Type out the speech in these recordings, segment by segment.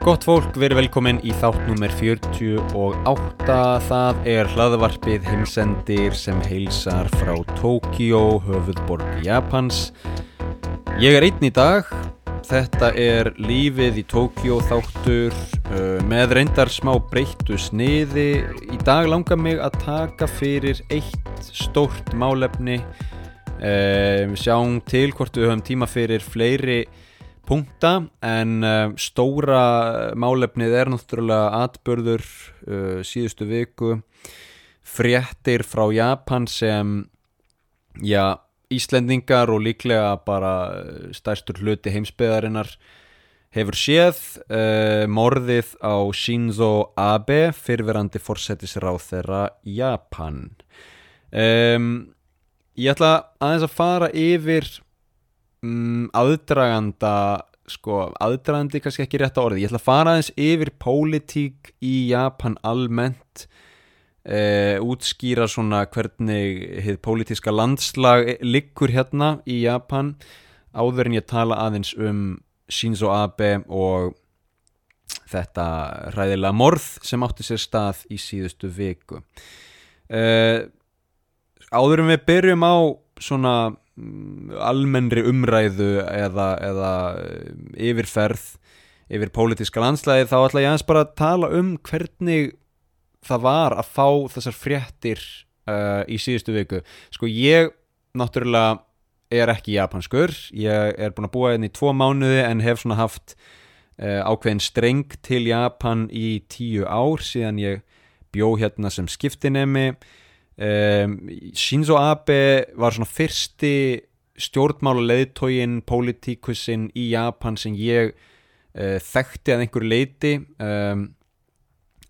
Gott fólk, verið velkomin í þátt nummer 48. Það er hlaðvarpið heimsendir sem heilsar frá Tókíó, höfuðborg Japans. Ég er einn í dag. Þetta er lífið í Tókíó þáttur uh, með reyndar smá breyttu sniði. Í dag langar mig að taka fyrir eitt stórt málefni. Uh, sjáum til hvort við höfum tíma fyrir fleiri punkta en uh, stóra málefnið er náttúrulega atbörður uh, síðustu viku fréttir frá Japan sem já, Íslendingar og líklega bara stærstur hluti heimsbyðarinnar hefur séð uh, morðið á Shinzo Abe fyrverandi forsetisráð þeirra Japan. Um, ég ætla aðeins að fara yfir um, aðdraganda sko, aðdragandi kannski ekki rétt á orði. Ég ætla að fara aðeins yfir pólitík í Japan almennt uh, útskýra svona hvernig hið pólitíska landslag liggur hérna í Japan áður en ég tala aðeins um Shinzo Abe og þetta ræðilega morð sem átti sér stað í síðustu viku. Uh, áður en við byrjum á svona almennri umræðu eða, eða yfirferð yfir pólitíska landslæði þá ætla ég aðeins bara að tala um hvernig það var að fá þessar fréttir uh, í síðustu viku. Sko ég náttúrulega er ekki japanskur. Ég er búin að búa hérna í tvo mánuði en hef svona haft uh, ákveðin streng til Japan í tíu ár síðan ég bjó hérna sem skiptinemi Um, Shinzo Abe var svona fyrsti stjórnmála leiðtógin, pólitíkusinn í Japan sem ég uh, þekkti að einhver leiti um,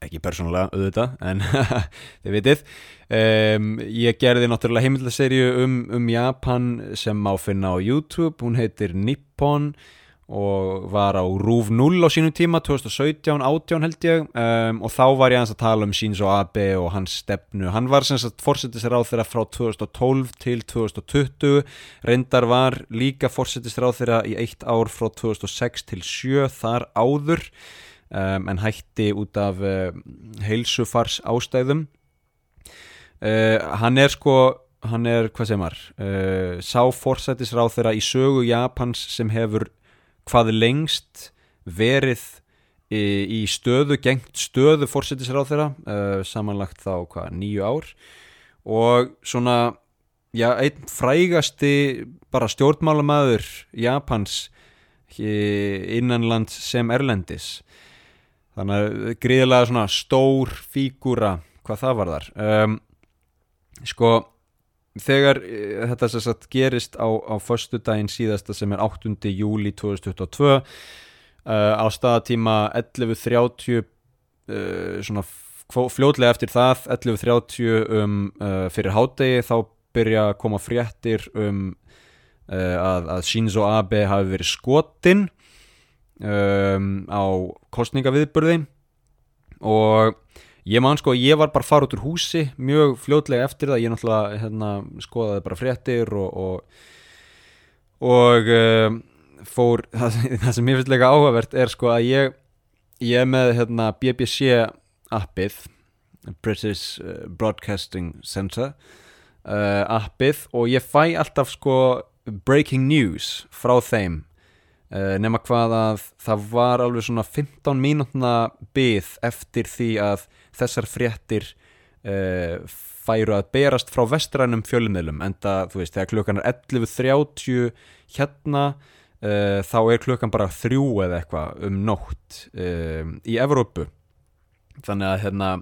ekki persónulega auðvitað en þið vitið. Um, ég gerði náttúrulega heimildaserju um, um Japan sem má finna á YouTube, hún heitir Nippon. og var á RÚV 0 á sínum tíma 2017, 18 held ég. Um, og þá var ég að tala um Shinzo Abe og hans stefnu, hann var sem sagt fórsetisráð þeirra frá 2012 til 2020, reyndar var líka fórsetisráð þeirra í eitt ár frá 2006 til 7 þar áður um, en hætti út af uh, heilsufars ástæðum uh, hann er sko hann er, hvað segir maður uh, sá fórsetisráð þeirra í sögu Japans sem hefur hvað lengst verið í, í stöðu, gengt stöðu fórsetisráð þeirra, uh, samanlagt þá hvað, nýju ár. Og svona, já, einn frægasti bara stjórnmálamæður Japans innanlands sem erlendis. Þannig að gríðilega svona stór fígúra hvað það var þar. Um, sko þegar þetta sem sagt gerist á, á förstu daginn síðasta sem er 8. júli 2022 uh, á staðatíma 11.30 uh, svona fljótlega eftir það 11.30 um, uh, fyrir hádegi þá byrja að koma fréttir um að, að Shinzo Abe hafi verið skotinn um, á kostningaviðburði og ég man sko, ég var bara fara út úr húsi mjög fljótlega eftir það. Ég náttúrulega hérna, skoðaði bara fréttir og og, og um, fór það, það sem ég finnst leika áhugavert er sko að ég ég er með hérna, BBC appið British Broadcasting Center uh, appið og ég fæ alltaf sko breaking news frá þeim. uh, nema hvað að það var alveg svona 15 mínútna byð eftir því að þessar fréttir uh, færu að berast frá vestrænum fjölmiðlum. En það, þú veist, þegar klukkan er 11.30 hérna uh, þá er klukkan bara þrjú eða eitthvað um nótt í Evrópu. Þannig að hérna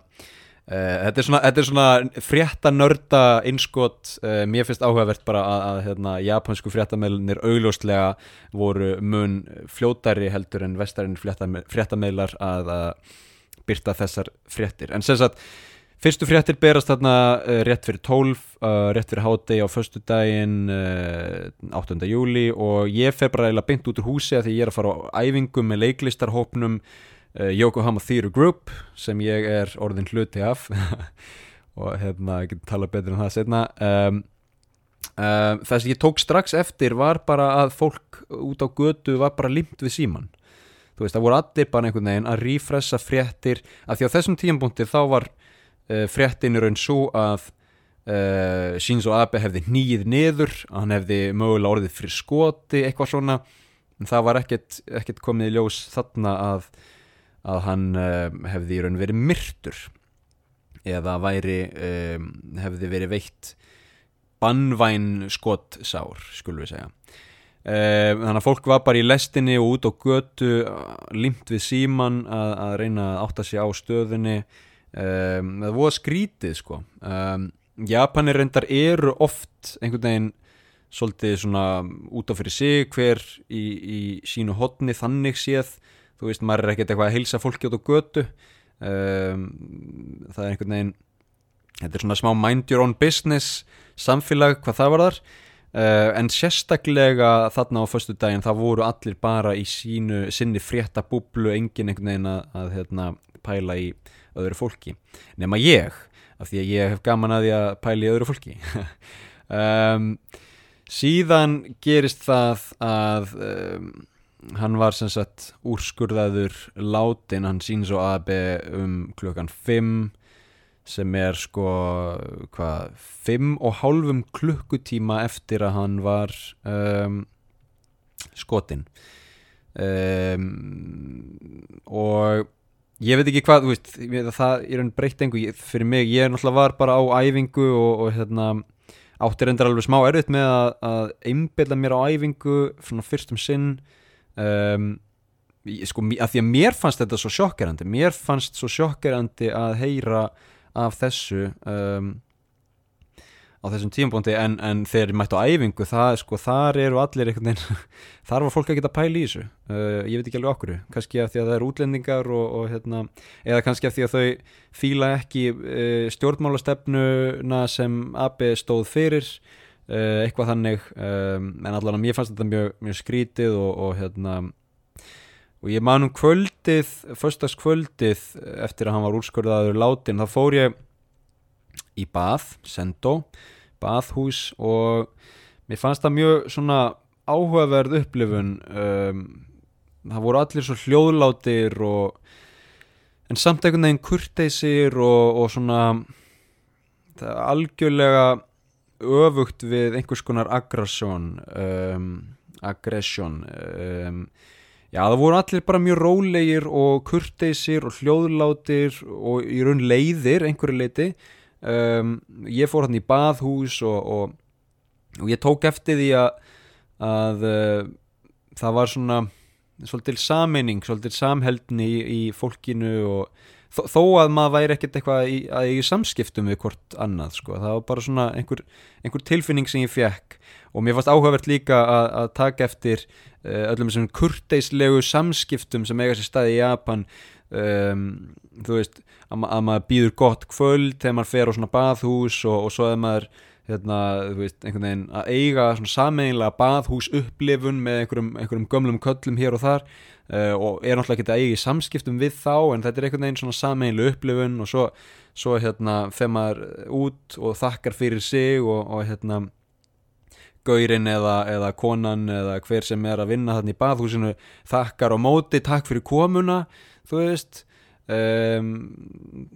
svona, þetta er svona frétta nörda innskot uh, mér finnst áhugavert bara að, að hérna, japansku fréttameilunir augljóslega voru mun fljótari heldur en vestarinn fréttameillar að, að byrta þessar fréttir en sem sagt, fyrstu fréttir berast þarna uh, rétt fyrir 12 rétt fyrir hátegi á förstu daginn 8. júli og ég fer bara eða beint út úr húsi að því ég er að fara á æfingum með leiklistarhópnum Uh, Yokohama Theatre Group sem ég er orðin hluti af. Og hérna, ég get tala betur um það setna um, um, það sem ég tók strax eftir var bara að fólk út á götu var bara limt við síman þú veist, það voru allir bara einhvern veginn að rífressa fréttir af því á þessum tíambúndi þá var uh, fréttin í raun svo að uh, Shinzo Abe hefði nýið niður, að hann hefði mögulega orðið fyrir skoti, eitthvað svona. En það var ekkert, ekkert komið í ljós þarna að, að hann uh, hefði í raun verið myrtur eða væri um, hefði verið veitt bannvæn skottsár, skulum við segja. Um, þannig að fólk var bara í lestinni og út á götu limt við síman að, að reyna að átta sig á stöðunni. Það voru skrítið sko. Japanir reyndar eru oft einhvern veginn svolítið svona út af fyrir sig hver í, í sínu hodni þannig séð þú veist maður er ekkert eitthvað að heilsa fólki út á götu. Um, það er einhvern veginn þetta er svona smá mind your own business samfélag hvað það var þar uh, en sérstaklega þarna á förstu daginn það voru allir bara í sínu sinni frétta búblu engin einhvern veginn að, að hérna, pæla í öðru fólki. Nema ég af því að ég hef gaman að því að pæla í öðru fólki. Um, síðan gerist það að um, hann var sem sagt úrskurðaður látin hann síns og aðbe um klukkan 5 sem er sko hvað 5 og hálfum klukkutíma eftir að hann var um, skotin um, og ég veit ekki hvað veist, það er einn breytt engu. Fyrir mig, ég er náttúrulega var bara á æfingu og, og hérna áttir endur alveg smá erfitt með að, að einbilla mér á æfingu fyrstum sinn um, sko, að því að mér fannst þetta svo sjokkerandi mér fannst svo sjokkerandi að heyra af þessu um, á þessum tíumbóndi en, en þegar ég mætti á æfingu það, sko, þar eru allir einhvern veginn þar var fólk að geta pæli í þessu. Uh, ég veit ekki alveg okkur, kannski af því að það eru útlendingar og, og hérna, eða kannski af því að þau fíla ekki uh, stjórnmálastefnuna sem AB stóð fyrir eitthvað þannig. Um, en allan að mér fannst þetta mjög, mjög skrítið og, og hérna og ég man um kvöldið förstaskvöldið eftir að hann var úrskurðaður látin, þá fór ég í Bath, Sendo Bathhús og mér fannst það mjög svona áhugaverð upplifun. Um, það voru allir svo hljóðlátir og en samt einhvern veginn kurteisir og, og svona algjörlega öfugt við einhvers konar aggression um, aggression um, já það voru allir bara mjög rólegir og kurteisir og hljóðlátir og í raun leiðir einhverju leiti um, ég fór hann í baðhús og, og, og ég tók eftir því að, að uh, það var svona svolítil saminning, svolítil samheldni í, í fólkinu og þó, að maður væri ekkert eitthvað í, í samskiptum við hvort annað sko. það var bara svona einhver, einhver tilfinning sem ég fekk og mér fannst áhugavert líka að, að taka eftir uh, öllum þessum kurteislegu samskiptum sem eiga sér staði í Japan. Um, þú veist að, að maður býður gott kvöld þegar maður fer á svona bathús og, og svo að maður hérna, veist, að eiga svona sameinlega bathús upplifun með einhverjum, einhverjum gömlum köllum hér og þar uh, og er náttúrulega ekki að eiga í samskiptum við þá en þetta er einhvern veginn svona sameinlega upplifun og svo, svo hérna þegar maður út og þakkar fyrir sig og, og hérna gaurinn eða, eða konan eða hver sem er að vinna þarna í bathúsinu þakkar á móti, takk fyrir komuna þú veist. Um,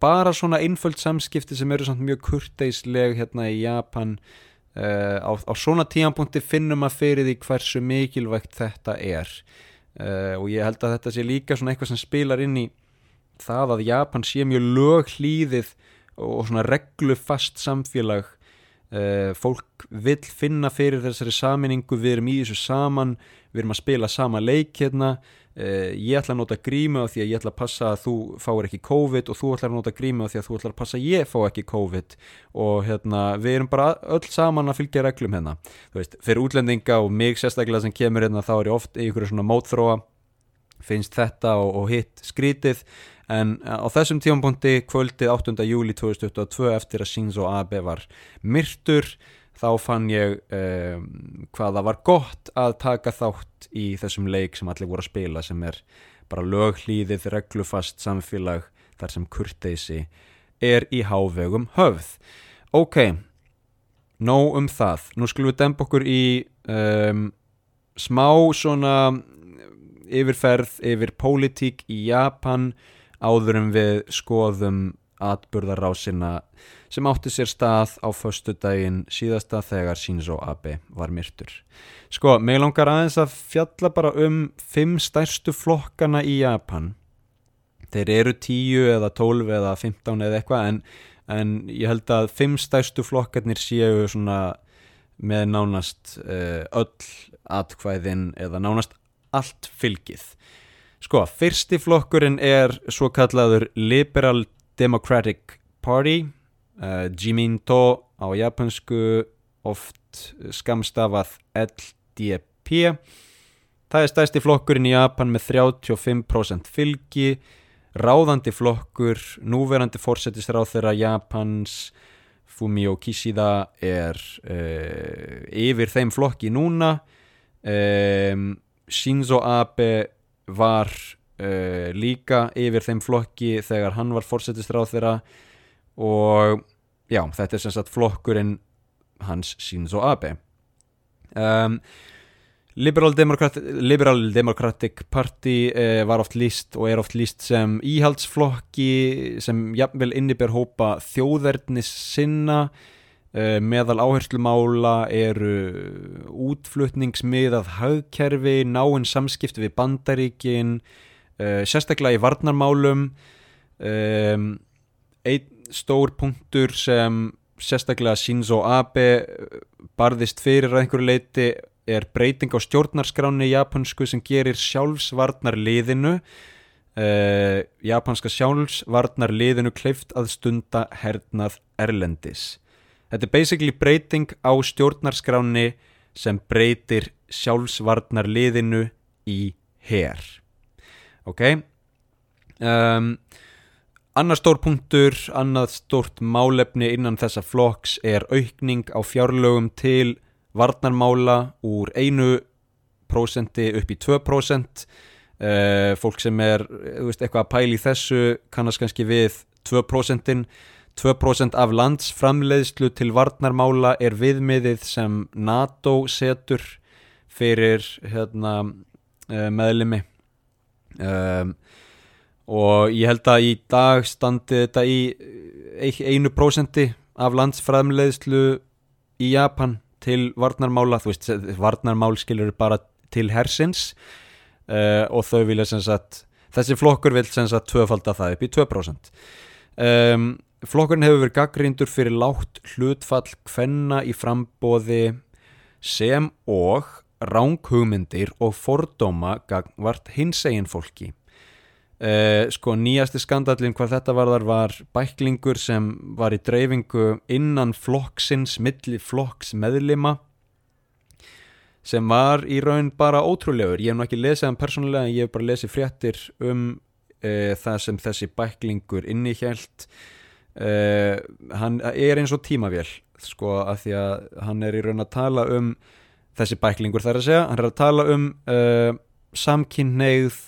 bara svona einföld samskipti sem eru mjög kurteisleg hérna í Japan. Uh, á, á svona tíanpunkti finnum að fyrir því hversu mikilvægt þetta er uh, og ég held að þetta sé líka svona eitthvað sem spilar inn í það að Japan sé mjög löglýðið og svona reglufast samfélag. Uh, fólk vil finna fyrir þessari saminningu, við erum í þessu saman við erum að spila sama leik hérna Uh, ég ætla að nota grímu á því að ég ætla að passa að þú fáir ekki COVID og þú ætla að nota grímu á því að þú ætla að passa að ég fá ekki COVID. Og hérna við erum bara öll saman að fylgja reglum hérna. Þú veist, fyrir útlendinga og mig sérstaklega sem kemur hérna þá er ég oft í ykkur svona mótþróa. Finnst þetta og, og hitt skrítið. En á þessum tífampunkti kvöldið 8. júli 2022 eftir að Shinzo Abe var myrtur þá fann ég um, hvað það var gott að taka þátt í þessum leik sem allir voru að spila sem er bara löglýðið reglufast samfélag þar sem kurteysi er í hávegum höfð. Ok, nóg um það. Nú skulum við dempa okkur í um, smá svona yfirferð yfir pólitík í Japan áður en við skoðum atburðarásina sem átti sér stað á förstu daginn síðasta þegar Shinzo Abe var myrtur. Sko, mig langar aðeins að fjalla bara um fimm stærstu flokkana í Japan. Þeir eru tíu eða tólf eða fimmtán eða eitthvað en, en ég held að fimm stærstu flokkarnir séu svona með nánast uh, öll atkvæðin eða nánast allt fylgið. Sko, fyrsti flokkurinn er svo kallaður Liberal Democratic Party, uh, Jiminto á japansku, oft skamstafað LDP. Það er stærsti flokkurinn í Japan með 35% fylgi, ráðandi flokkur, núverandi fórsetisráð þeirra Japans, Fumio Kishida er uh, yfir þeim flokki núna um, Shinzo Abe var uh, líka yfir þeim flokki þegar hann var fórsetistráð þeirra og já, þetta er sem sagt flokkurinn hans Shinzo Abe. Um, Liberal, Democrat, Liberal Democratic Party eh, var oft líst og er oft líst sem íhaldsflokki sem jafnvel inniber hópa þjóðverðnis sinna. Eh, meðal áherslumála eru útflutningsmiðað hagkerfi, náinn samskipti við bandaríkin eh, sérstaklega í varnarmálum einn stór punktur sem sérstaklega Shinzo Abe barðist fyrir að einhverju leiti er breyting á stjórnarskráni japansku sem gerir sjálfsvarnar liðinu uh, japanska sjálfsvarnar liðinu kleift að stunda hernað erlendis. Þetta er basically breyting á stjórnarskráni sem breytir sjálfsvarnar liðinu í her ok. Um, annar stór punktur annað stórt málefni innan þessa flokks er aukning á fjárlögum til varnarmála úr einu prósenti upp í 2% uh, fólk sem er veist, eitthvað að pæli þessu kannast kannski við 2% 2% af landsframleiðslu til varnarmála er viðmiðið sem NATO setur fyrir hérna, uh, meðlimi um, og ég held að í dag standi þetta í einu prósenti af landsframleiðslu í Japan til varnarmála, þú veist, varnarmál skilur bara til hersins uh, og þau vilja sem sagt þessi flokkur vil sem sagt tvöfalda það upp í 2% um, flokkurinn hefur verið gaggrindur fyrir látt hlutfall hvenna í frambóði sem og ránghugmyndir og fordóma gagvart hins egin fólki. Uh, sko nýjasti skandalinn hvað þetta varðar var bæklingur sem var í dreifingu innan flokksins, milli flokks meðlima sem var í raun bara ótrúlegur. Ég hef nú ekki lesið hann persónulega en ég hef bara lesið fréttir um uh, það sem þessi bæklingur innihjælt uh, hann er eins og tímavél sko að því að hann er í raun að tala um þessi bæklingur þar að segja, hann er að tala um samkynneigð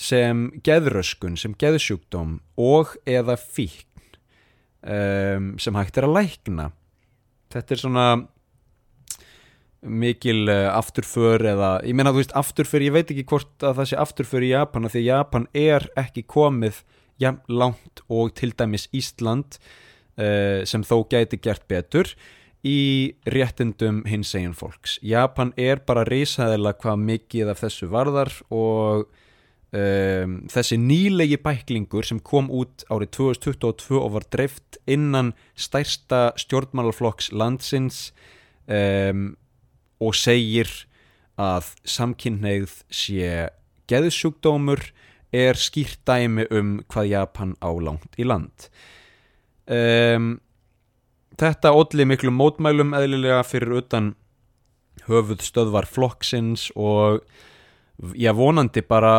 sem geðröskun, sem geðsjúkdóm og eða fíkn um, sem hægt er að lækna. Þetta er svona mikil uh, afturför eða, ég meina þú veist afturför, ég veit ekki hvort að það sé afturför í Japan því Japan er ekki komið jafn langt og til dæmis Ísland uh, sem þó gæti gert betur í réttindum hins eginn fólks. Japan er bara reysaðilega hvað mikið af þessu varðar og um, þessi nýlegi bæklingur sem kom út árið 2022 og var dreift innan stærsta stjórnmálaflokks landsins um, og segir að samkynneigð sé geðsjúkdómur er skýrt dæmi um hvað Japan álangt í land. Um, þetta olli miklu mótmælum eðlilega fyrir utan höfuð stöðvar flokksins og já vonandi bara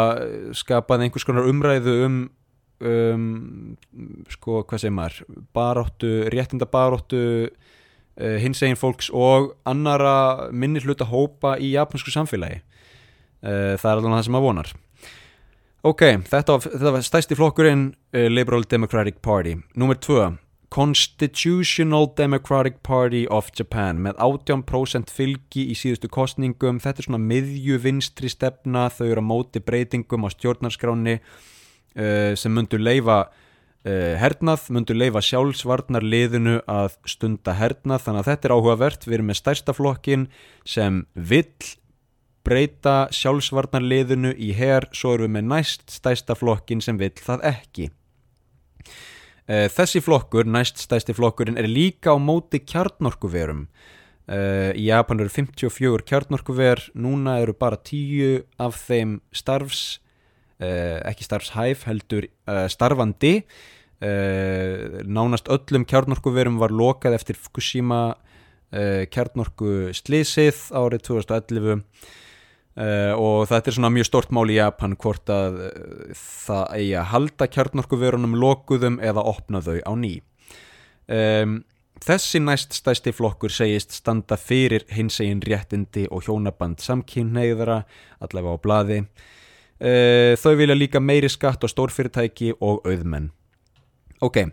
skapaði einhvers konar umræðu um, um sko hvað segir maður baróttu, réttinda baróttu uh, hins eginn fólks og annara minni hluta hópa í japansku samfélagi. Uh, það er alveg það sem maður vonar. Ok, þetta var, var stæsti flokkurinn uh, Liberal Democratic Party. Nummer 2, Constitutional Democratic Party of Japan með 18% fylgi í síðustu kostningum þetta er svona miðju vinstri stefna. Þau eru á móti breytingum á stjórnarskráni uh, sem myndur leifa uh, hernað, myndur leifa sjálfsvarnar liðinu að stunda hernað. Þannig að þetta er áhugavert, við erum með stærsta flokkin sem vill breyta sjálfsvarnar liðinu í her, svo erum við með næst stærsta flokkin sem vill það ekki þessi flokkur, næst stæsti flokkurinn, er líka á móti kjarnorkuverum. Uh, í Japan eru 54 kjarnorkuver, núna eru bara 10 af þeim starfs, uh, ekki starfshæf, heldur starfandi. Nánast öllum kjarnorkuverum var lokað eftir Fukushima kjarnorku slísið árið 2011 Uh, og þetta er svona mjög stort mál í Japan hvort að uh, það eigi að halda kjarnorkuverunum lokuðum eða opna þau á ný. Um, þessi næst stæsti flokkur segist standa fyrir hins egin réttindi og hjónaband samkynneigðara allavega á bladi uh, þau vilja líka meiri skatt á stórfyrirtæki og auðmenn. Ok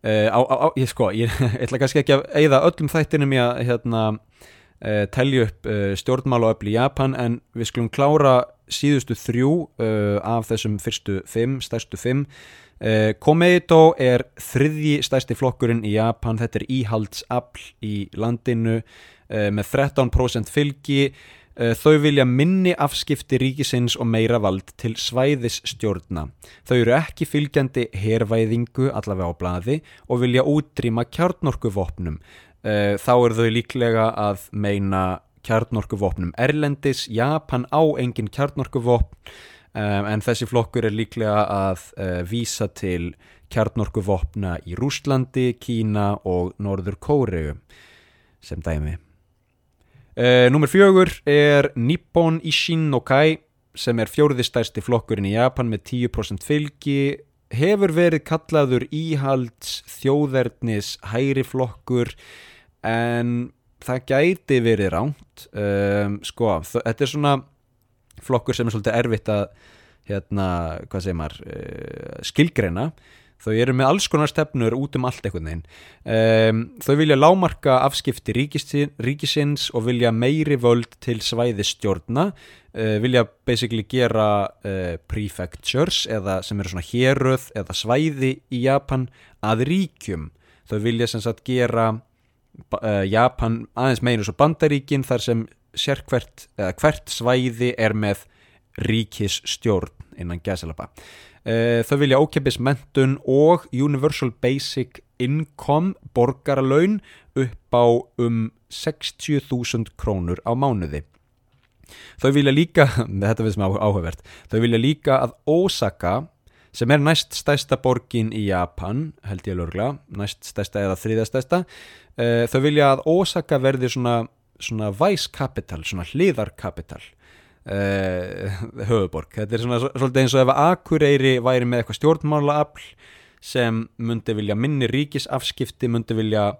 á, á, á, ég sko ég ætla kannski ekki að eigða öllum þættinum ég að hérna uh, telja upp uh, stjórnmál og öll í Japan en við skulum klára síðustu þrjú uh, af þessum fyrstu fimm, stærstu fimm. Komeito er þriðji stærsti flokkurinn í Japan, þetta er íhaldsafl í landinu með 13% fylgi. Þau vilja minni afskipti ríkisins og meira vald til svæðisstjórna. Þau eru ekki fylgjandi hervæðingu allavega á bladi og vilja útrýma kjarnorkuvopnum uh, þá eru þau líklega að meina kjarnorkuvopnum Erlendis, Japan á engin kjarnorkuvopn um, en þessi flokkur er líklega að uh, vísa til kjarnorkuvopna í Rúslandi, Kína og Norður Kóregu sem dæmi. Uh, Númer fjögur er Nippon Ishin no Kai sem er fjóruðistærsti flokkurinn í Japan með 10% fylgi hefur verið kallaður íhalds þjóðernis hæri flokkur en það gæti verið ránt um, sko, þetta er svona flokkur sem er svolítið erfitt að hérna, hvað segir maður uh, skilgreina. Þau eru með alls konar stefnur út um allt eitthvað neginn um, þau vilja lámarka afskipti ríkisins, og vilja meiri völd til svæðistjórna uh, vilja basically gera uh, prefectures eða sem eru svona héröð eða svæði í Japan að ríkjum. Þau vilja sem sagt gera uh, Japan aðeins meina svo bandaríkin þar sem sérkvert uh, hvert svæði er með ríkisstjórn innan gæsalapa uh, þau vilja ókeppis mentun og Universal Basic Income borgaralaun upp á um 60.000 krónur á mánuði. Þau vilja líka þetta við sem áhugavert þau vilja líka að Osaka sem er næst stæsta borgin í Japan held ég lögla, næst stæsta eða þriða stæsta uh, þau vilja að Osaka verði svona, svona vice capital, svona hliðarkapital uh, höfuborg þetta er svona svolítið eins og ef Akureyri væri með eitthvað stjórnmálaafl sem myndi vilja minni ríkisafskipti, myndi vilja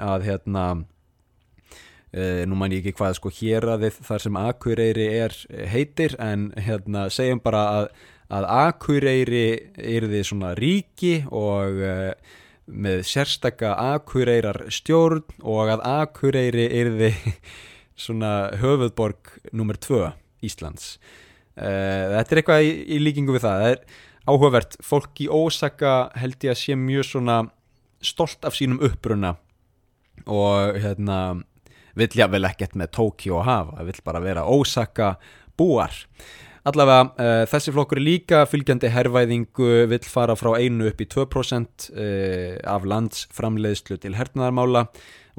að hérna uh, nú mæn ég ekki hvað sko hér að þið þar sem Akureyri er heitir en hérna segjum bara að að Akureyri er því svona ríki og uh, með sérstakka Akureyrar stjórn og að Akureyri er því svona höfuðborg nummer 2 Íslands. Uh, þetta er eitthvað í, í líkingu við það. Það er áhugavert, fólk í Ósaka held ég að sé mjög svona stolt af sínum uppbrunna og hérna vill jável ekkert með að hafa, vill bara vera Ósaka búar Allavega, uh, þessi flokkur er líka fylgjandi herrvæðingu vill fara frá einu upp í 2% uh, eh, af landsframleiðslu til hernaðarmála,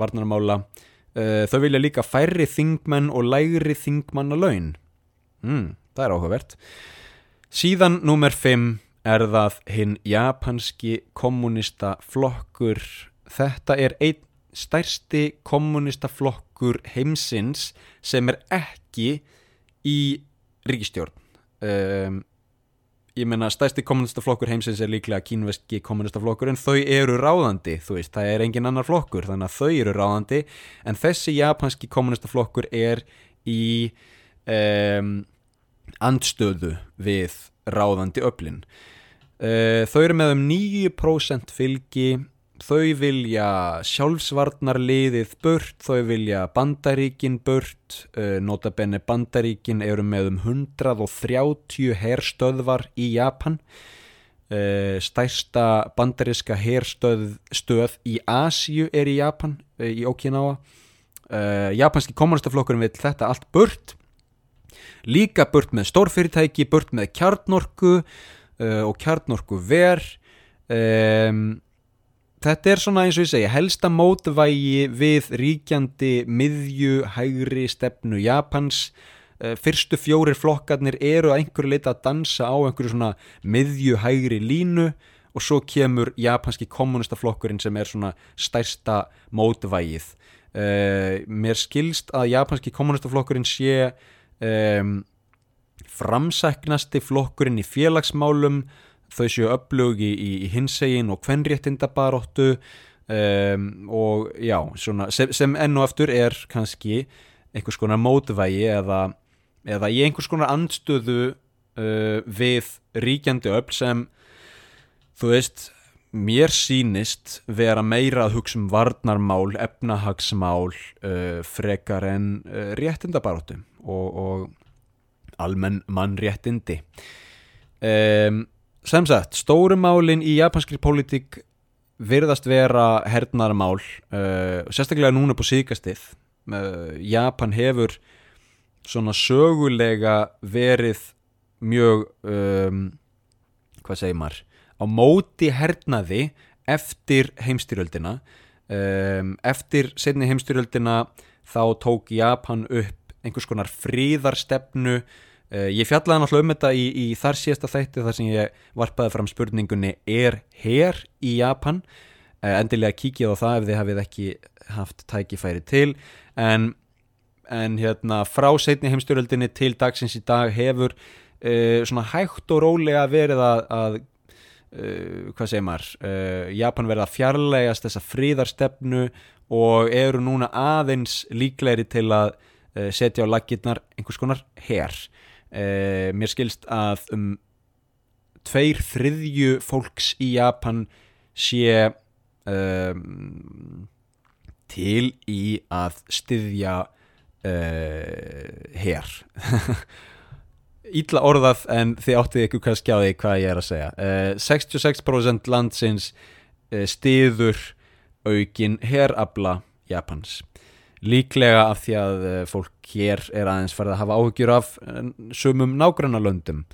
varnarmála. Uh, þau vilja líka færri þingmenn og lægri þingmanna laun. Mm, það er áhugavert. Síðan nummer 5 er það hinn japanski kommunista flokkur. Þetta er einn stærsti kommunista flokkur heimsins sem er ekki í ríkistjórn um, ég menna stærsti kommunistaflokkur heimsins er líklega kínveski kommunistaflokkur en þau eru ráðandi þú veist, það er engin annar flokkur þannig að þau eru ráðandi. En þessi japanski kommunistaflokkur er í um, andstöðu við ráðandi öflin. Uh, þau eru með um 9% fylgi þau vilja sjálfsvarnarliðið burt, þau vilja bandaríkin burt, uh, notabenni bandaríkin eru með um 130 herstöðvar í Japan, uh, stærsta bandaríska herstöð stöð í Asju er í Japan, uh, í Okinawa, japanski kommunistaflokkurinn vil þetta allt burt, líka burt með stórfyrirtæki, burt með kjarnorku og kjarnorku verð, um, Þetta er svona eins og ég segja helsta mótvægi við ríkjandi miðju hægri stefnu Japans. Eh, fyrstu fjórir flokkarnir eru að einhverju leita að dansa á einhverju svona miðju hægri línu og svo kemur japanski kommunistaflokkurinn sem er svona stærsta mótvægið. Uh, mér skilst að japanski kommunistaflokkurinn sé um, framsæknasti flokkurinn í félagsmálum þau séu öflugi í, í hinsegin og kvenréttindabaróttu um, og já, svona, sem, sem enn og aftur er kannski einhvers konar mótvægi eða, eða í einhvers konar andstöðu uh, við ríkjandi öll sem þú veist, mér sínist vera meira að hugsa um varnarmál, efnahagsmál uh, frekar en uh, réttindabaróttu og, og almenn mannréttindi. Um sem sagt, stórumálin í japanskri pólitík virðast vera hernarmál uh, sérstaklega núna på síkastið uh, Japan hefur svona sögulega verið mjög um, hvað segir maður á móti hernaði eftir heimstyrjöldina. Um, eftir setni heimstyrjöldina þá tók Japan upp einhvers konar fríðarstefnu Uh, ég fjallaði náttúrulega um þetta í, í þar síðasta þætti þar sem ég varpaði fram spurningunni er hér í Japan? Uh, endilega kíkja á það ef þið hafið ekki haft tækifæri til. En, en hérna frá setni heimstjóröldinni til dagsins í dag hefur uh, svona hægt og rólega verið að, að hvað segir maður? Japan verið að fjarlægast þessa fríðarstefnu og eru núna aðeins líklegri til að setja á lakirnar einhvers konar herr Uh, mér skilst að um tveir þriðju fólks í Japan sé um, til í að styðja uh, her. Ítla orðað en þið áttið kannski á því hvað ég er að segja. Uh, 66% landsins styður aukin herabla Japans líklega af því að eh, fólk hér er aðeins farið að hafa áhugjur af sumum nágrannalöndum.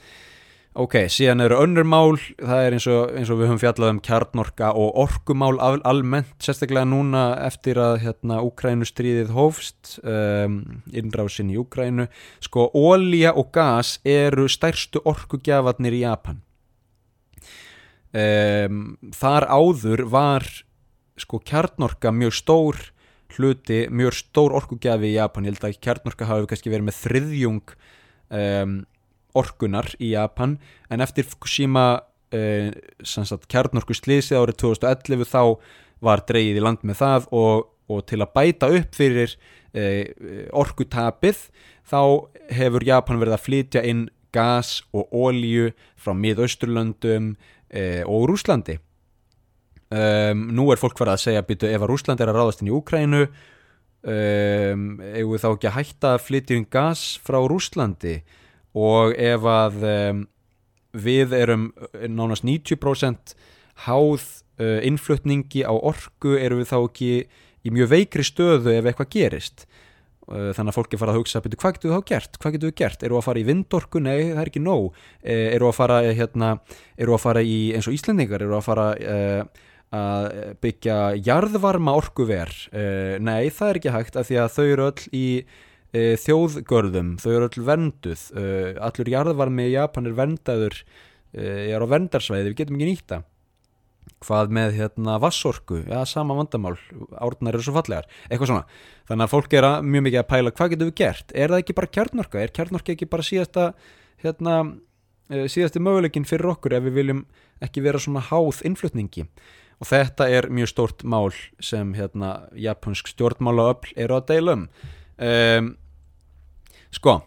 Ok, síðan eru önnur mál það er eins og, eins og við höfum fjallað um kjarnorka og orkumál al almennt sérstaklega núna eftir að hérna Úkrænustríðið hófst um, innrásin í Úkrænu sko, ólíja og gas eru stærstu orkugjafarnir í Japan. Um, þar áður var sko kjarnorka mjög stór hluti, mjög stór orkugjafi í Japan, ég held að kjarnorka hafi kannski verið með þriðjung um, orkunar í Japan. En eftir Fukushima uh, kjarnorku slísið árið 2011 þá var dreyið í land með það og, og til að bæta upp fyrir uh, orkutapið þá hefur Japan verið að flytja inn gas og ólíu frá miðausturlöndum uh, og Rúslandi um, nú er fólk farið að segja býtu ef að Rúsland er að ráðast inn í Úkrænu um, ef við þá ekki að hætta að flytja um gas frá Rúslandi og ef að um, við erum nánast 90% háð uh, innflutningi á orgu erum við þá ekki í mjög veikri stöðu ef eitthvað gerist? Uh, þannig að fólki fara að hugsa betur, hvað getur við þá gert, hvað getur við gert? Eru við að fara í vindorku, nei það er ekki nóg. Eru við að fara hérna, eru við að fara í eins og Íslandingar, eru við að fara uh, að byggja jarðvarma orkuver. Uh, nei það er ekki hægt af því að þau eru öll í uh, þjóðgörðum, þau eru öll venduð allur jarðvarmi í Japan er vendaður er á vendarsvæði, við getum ekki nýtta hvað með hérna vassorku já sama vandamál, árnar eru svo fallegar. Eitthvað svona, þannig að fólk er að, mjög mikið að pæla hvað getum við gert, er það ekki bara kjarnorka, er kjarnorka ekki bara síðasta hérna síðasti möguleikin fyrir okkur ef við viljum ekki vera svona háð innflutningi og þetta er mjög stórt mál sem hérna japansk stjórnmálaöfl eru að deila um um, sko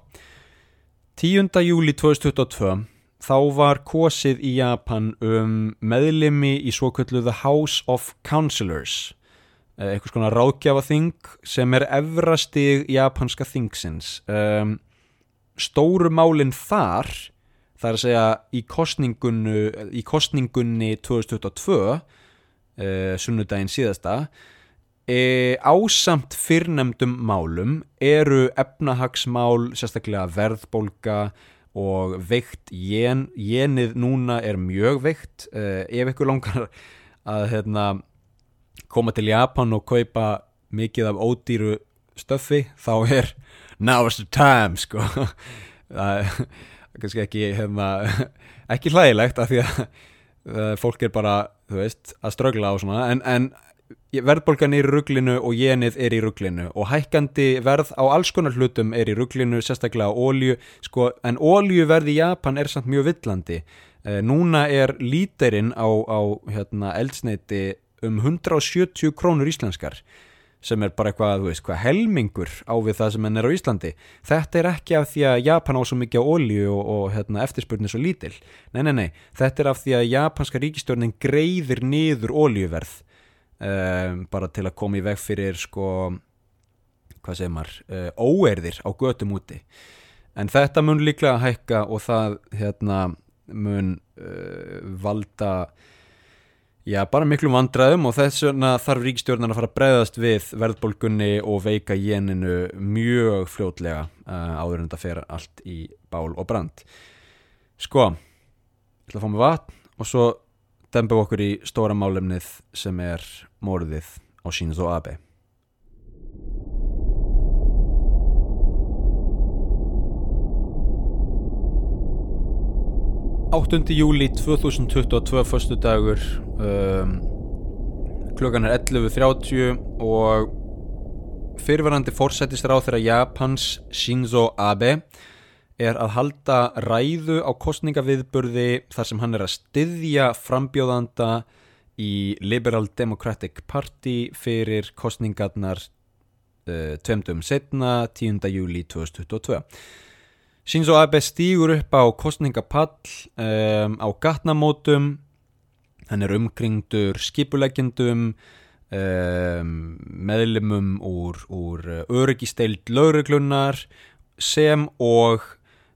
10. júli 2022 þá var kosið í Japan um meðlimi í svo kölluðu House of Councillors eh, eitthvað svona ráðgjafaþing sem er efrastig japanska þingsins um, stóru málinn þar það er að segja í kostningunni, í kostningunni 2022 uh, sunnudaginn síðasta. E, ásamt fyrrnemdum málum eru efnahagsmál sérstaklega verðbólka og veikt jen, jenið núna er mjög veikt. Uh, ef ykkur langar að hérna, koma til Japan og kaupa mikið af ódýru stöfi þá er now is the time sko. Það er kannski ekki hefna, ekki hlægilegt af því að fólk er bara þú veist að strögla á svona en, en verðbólgan er í rugglinu og jenið er í rugglinu og hækkandi verð á alls konar hlutum er í rugglinu, sérstaklega ólju sko, en óljuverð í Japan er samt mjög villandi. Eh, núna er líterinn á, á hérna, eldsneiti um 170 krónur íslenskar sem er bara eitthvað, þú veist, hvað helmingur á við það sem henn er á Íslandi. Þetta er ekki af því að Japan á svo mikið á olju og, og hérna, eftirspurnin svo lítil. Nei, nei, nei, þetta er af því að japanska ríkistjórnin greiðir niður oljuverð um, bara til að koma í veg fyrir sko, hvað segir maður uh, óerðir á götum úti. En þetta mun líklega að hækka og það hérna mun uh, valda já bara miklu vandraðum og þess vegna þarf ríkstjórnan að fara að breyðast við verðbólgunni og veika jéninu mjög fljótlega uh, áður en þetta fer allt í bál og brand sko ég ætla að fá mig vatn og svo dempum okkur í stóra málemnið sem er morðið á Shinzo Abe. 8. júli 2022 förstu dagur um, klukkan er 11.30 og fyrirvarandi fórsættisráð þeirra Japans Shinzo Abe er að halda ræðu á kostningaviðburði þar sem hann er að styðja frambjóðanda í Liberal Democratic Party fyrir kostningarnar uh, tveimtum setna 10. júli 2022. Shinzo Abe stýgur upp á kostningapall um, á gatnamótum, hann er umkringdur skipuleggjendum, um, meðlumum úr, úr öryggisteild lauruglunar sem og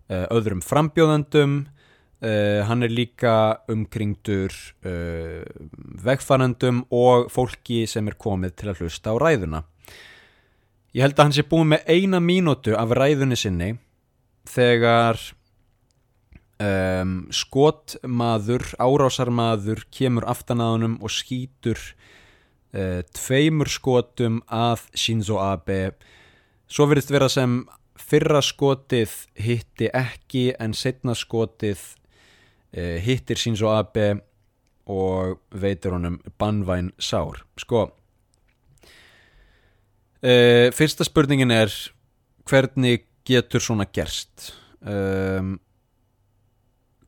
uh, öðrum frambjóðandum uh, hann er líka umkringdur uh, vegfærandum og fólki sem er komið til að hlusta á ræðuna. Ég held að hann sé búið með eina mínútu af ræðunni sinni þegar um, skotmaður árásarmaður kemur aftan að honum og skýtur tveimur skotum að Shinzo Abe. Svo verðist vera sem fyrra skotið hitti ekki en setna skotið uh, hittir og abe og veitur honum bannvæn sár. Sko uh, fyrsta spurningin er hvernig getur svona gerst? Um,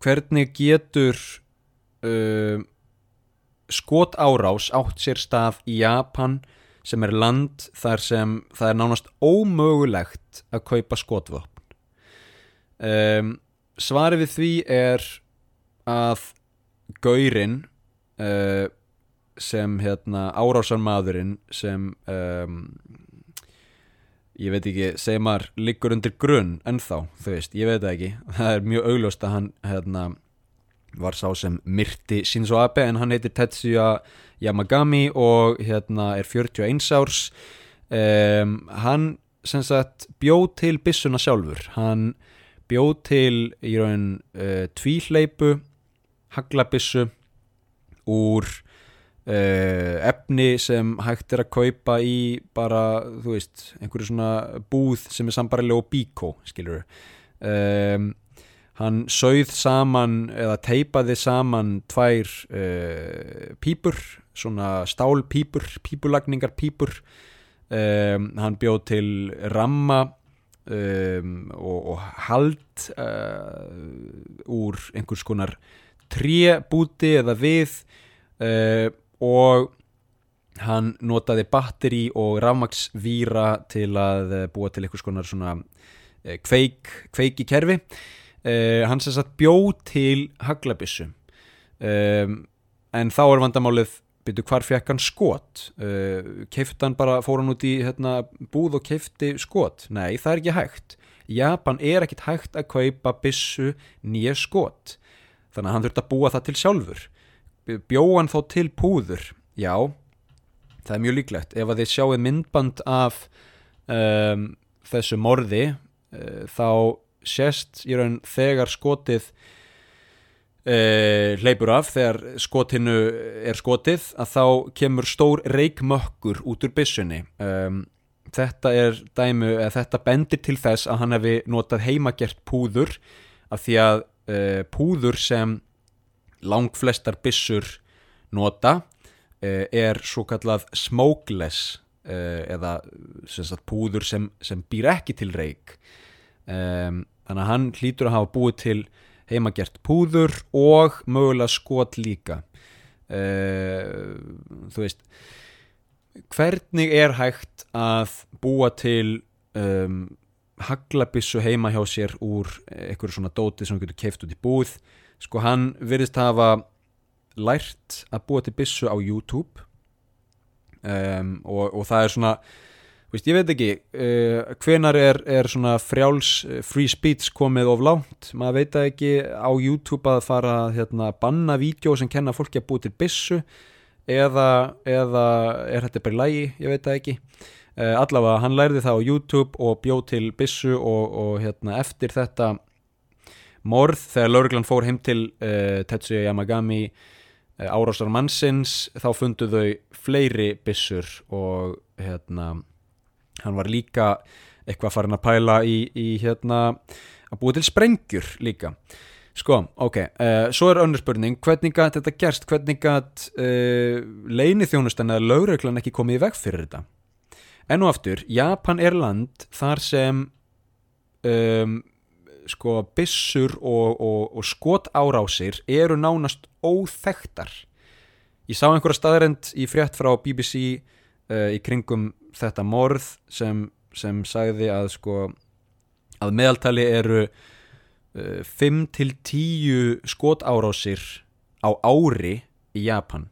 hvernig getur um, skot árás átt sér stað í Japan sem er land þar sem það er nánast ómögulegt að kaupa skotvöpn um, svari við því er að gaurin uh, sem hérna árásarmadurinn sem um, ég veit ekki, segir maður liggur undir grunn ennþá, þú veist, ég veit það ekki. Það er mjög augljóst að hann hérna var sá sem myrti Shinzo Abe en hann heitir Tetsuya Yamagami og hérna er 41 árs. Um, hann sem sagt bjóð til bissuna sjálfur. Hann bjóð til í raun uh, tvíhleipu haglabissu úr efni sem hægt er að kaupa í bara, þú veist, einhverju svona búð sem er sambarilega og bíkó, skilur um, hann sauð saman eða teipaði saman tvær uh, pípur svona stálpípur, pípulagningar pípur. Um, hann bjóð til ramma um, og, og hald uh, úr einhvers konar trébúti eða við. Uh, og hann notaði batteri og rafmagsvíra til að búa til einhvers konar svona kveik, kveik í kerfi. Uh, hann sem sagt bjó til haglabissu um, en þá er vandamálið byrju hvar fekk hann skot? Uh, keifti hann bara, fór hann út í hérna, búð og keifti skot? Nei, það er ekki hægt. Japan er ekkit hægt að kaupa bissu nýja skot. Þannig að hann þurft að búa það til sjálfur bjóðan þó til púður? Já, það er mjög líklegt. Ef að þið sjáu myndband af um, þessu morði uh, þá sést í raun þegar skotið uh, hleypur af þegar skotinu er skotið að þá kemur stór reikmökkur út úr bissunni um, þetta er dæmu, eða þetta bendir til þess að hann hefði notað heimagert púður af því að uh, púður sem lang flestar bissur nota uh, er svo kallað smokeless uh, eða sagt, púður sem, sem býr ekki til reik um, þannig að hann hlýtur að hafa búið til heimagert púður og mögulega skot líka. Þú veist hvernig er hægt að búa til um, haglabissu heima hjá sér úr einhverju svona dóti sem hann getur keift út í búð sko hann virðist hafa lært að búa til bissu á YouTube. Um, og, og það er svona Veist, ég veit ekki, uh, hvenar er, er svona frjáls uh, free speech komið of lánt, maður veit ekki á YouTube að fara hérna, banna vídeo sem kenna fólki að búið til bissu eða, eða er þetta bara lægi, ég veit það ekki. Uh, allavega hann lærði það á YouTube og bjóð til Bissu og, og hérna, eftir þetta morð þegar lauruglan fór heim til uh, Tetsuya Yamagami uh, árásar mannsins þá fundu þau fleiri Bissur og hérna hann var líka eitthvað farin að pæla í, í hérna að búa til sprengjur líka. Sko, ok, uh, svo er önnur spurning, hvernig gæti þetta gerst, hvernig gæti eh, leinithjónustan eða lögreglan ekki komið í veg fyrir þetta? En og aftur, Japan er land þar sem um, sko bissur og, og, og skot árásir eru nánast óþektar. Ég sá einhverja staðrend í frétt frá BBC uh, í kringum þetta morð sem, sem sagði að sko að meðaltali eru 5 til 10 skotárásir á ári í Japan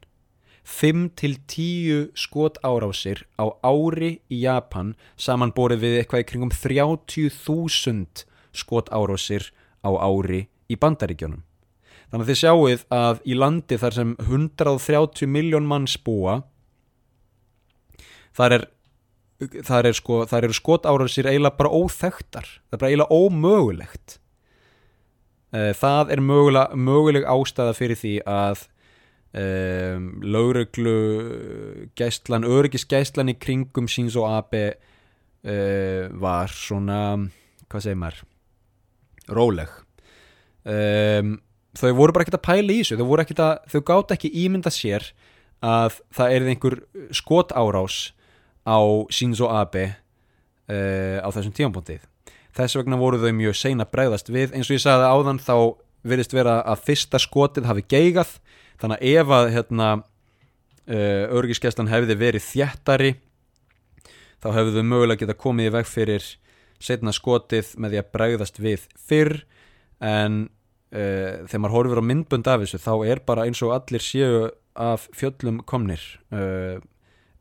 5 til 10 skotárásir á ári í Japan samanborið við eitthvað í kringum 30.000 skotárásir á ári í bandaríkjónum þannig að þið sjáuð að í landi þar sem 130 miljón manns búa þar er þar er sko, þar eru skotárásir eiginlega bara óþektar það er bara eiginlega ómögulegt. Eh, það er möguleg, möguleg ástæða fyrir því að um, lauruglu gæstlan, öryggisgæstlan í kringum síns og abe uh, var svona, hvað segir maður róleg. Um, þau voru bara ekkert að pæla í þessu þau, að, þau gátt ekki ímynda sér að það er einhver skot árás á og abe uh, á þessum tímanbúndið þess vegna voru þau mjög seina bregðast við. Eins og ég sagði áðan þá virðist vera að fyrsta skotið hafi geigað. Þannig að ef að hérna, uh, örgiskeslan hefði verið þjættari þá hefðu þau mögulega geta komið í veg fyrir setna skotið með því að bregðast við fyrr en uh, þegar maður horfir á myndbund af þessu þá er bara eins og allir séu af fjöllum komnir. Uh,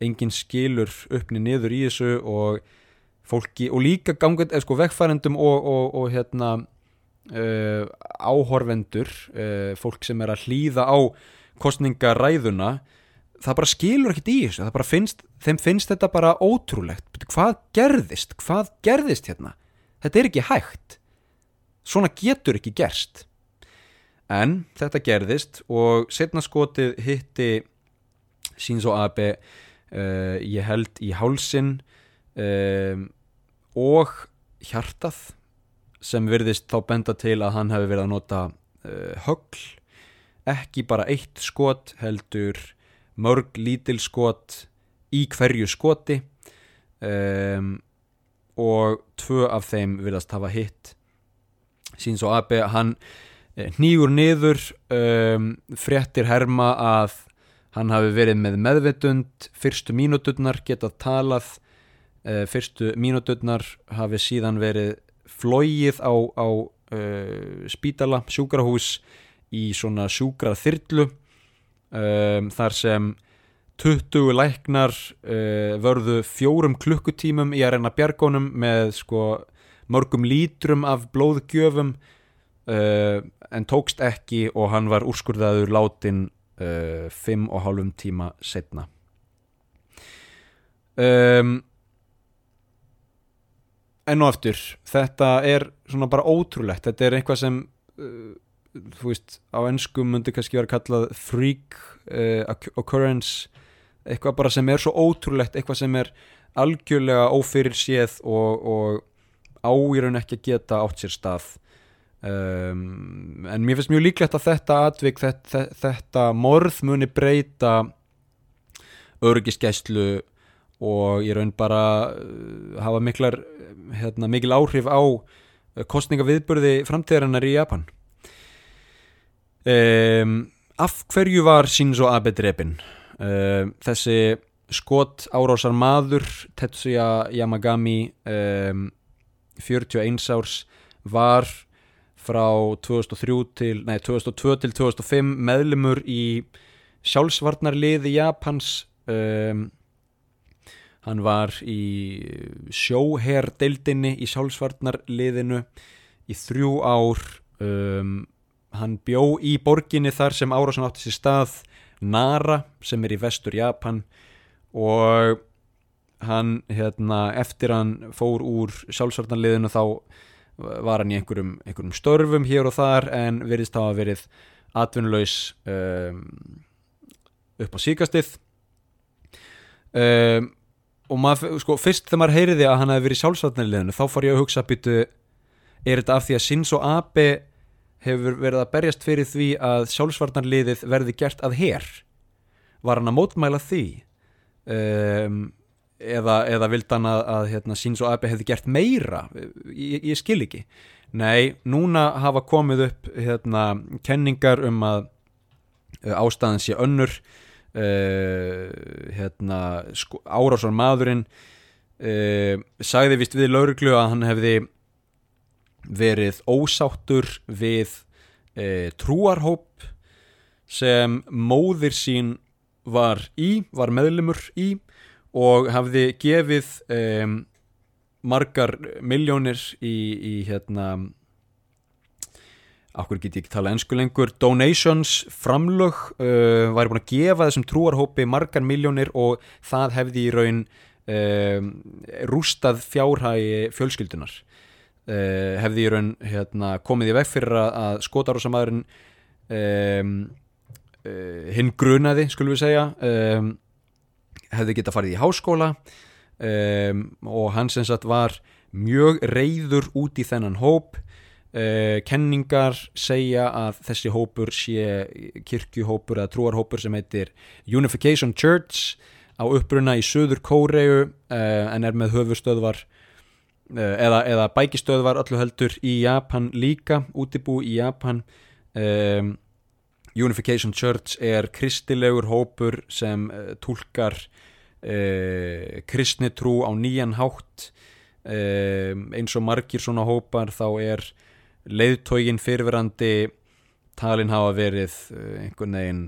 engin skilur uppni niður í þessu og fólki og líka gangut, eða sko vekkfærendum og, og, og hérna uh, áhorvendur fólk sem er að hlýða á kostningaræðuna það bara skilur ekkert í þessu finnst, þeim finnst þetta bara ótrúlegt. Hvað gerðist, hvað gerðist hérna? Þetta er ekki hægt. Svona getur ekki gerst. En þetta gerðist og setna skotið hitti og abe uh, ég held í hálsin um, og hjartað sem virðist þá benda til að hann hefði verið að nota uh, högl. Ekki bara eitt skot heldur mörg lítil skot í hverju skoti um, og tvö af þeim virðast hafa hitt. Og Abe hann nýgur niður um, fréttir herma að hann hafi verið með meðvitund fyrstu mínuturnar getað talað Eh, fyrstu mínúturnar hafi síðan verið flóið á, á uh, spítala, sjúkrahús í svona sjúkrað þyrlu um, þar sem 20 læknar uh, vörðu fjórum klukkutímum í að reyna bjargónum með sko mörgum lítrum af blóðgjöfum uh, en tókst ekki og hann var úrskurðaður látin uh, fimm og hálfum tíma setna um, enn og aftur þetta er svona bara ótrúlegt. Þetta er eitthvað sem uh, þú veist á ennskum myndi kannski vera kallað freak uh, occurrence eitthvað bara sem er svo ótrúlegt eitthvað sem er algjörlega ófyrir séð og, og áýrun ekki að geta átt sér stað. Um, en mér finnst mjög líklegt að þetta atvik, þetta, þetta morð muni breyta örgisgæslu og ég raun bara uh, hafa miklar, hérna, mikil áhrif á kostningaviðburði framtíðarinnar í Japan um, af hverju var Shinzo Abe drefin? Um, þessi skot árásar maður Tetsuya Yamagami um, 41 árs var frá 2003 til, nei, 2002 til 2005 meðlumur í sjálfsvarnarliði Japans um, hann var í sjóherdeildinni í sjálfsvarnarliðinu í þrjú ár um, hann bjó í borginni þar sem árásan átti sér stað Nara sem er í vestur Japan og hann hérna eftir hann fór úr sjálfsvartanliðinu þá var hann í einhverjum, einhverjum störfum hér og þar en veriðst þá að verið atvinnulegs um, upp á síkastið um, og maður, sko, fyrst þegar maður heyriði að hann hefði verið í sjálfsvartanliðinu þá fór ég að hugsa byttu er þetta af því að Shinzo Abe hefur verið að berjast fyrir því að sjálfsvarnarliðið verði gert að hér var hann að mótmæla því? Um, eða, eða vild hann að, að hérna, Shinzo Abe hefði gert meira? Ég, ég skil ekki. Nei, núna hafa komið upp hérna, kenningar um að uh, ástæðan sé önnur. Uh, hérna, sko, árásar maðurinn uh, sagði vist við lauruglu að hann hefði verið ósáttur við e, trúarhóp sem móðir sín var í, var meðlumur í og hafði gefið e, margar miljónir í, í hérna okkur get ég ekki tala ennsku lengur donations, framlög uh, væri búin að gefa þessum trúarhópi margar miljónir og það hefði í raun uh, rústað fjárhægi fjölskyldunar Uh, hefði í raun hérna, komið í veg fyrir að skotarósamæðurinn um, uh, hinn grunaði skulum við segja um, hefði geta farið í háskóla um, og hans eins að var mjög reyður út í þennan hóp. Uh, kenningar segja að þessi hópur sé kirkjuhópur eða trúarhópur sem heitir Unification Church á uppbruna í Suður Kóreu en er með höfustöðvar Eh, eða, eða bækistöð var öllu heldur í Japan líka, útibú í Japan. Um, Unification Church er kristilegur hópur sem uh, tólkar uh, kristnitrú á nýjan hátt. Um, eins og margir svona hópar þá er leiðtógin fyrirverandi talin hafa verið einhvern veginn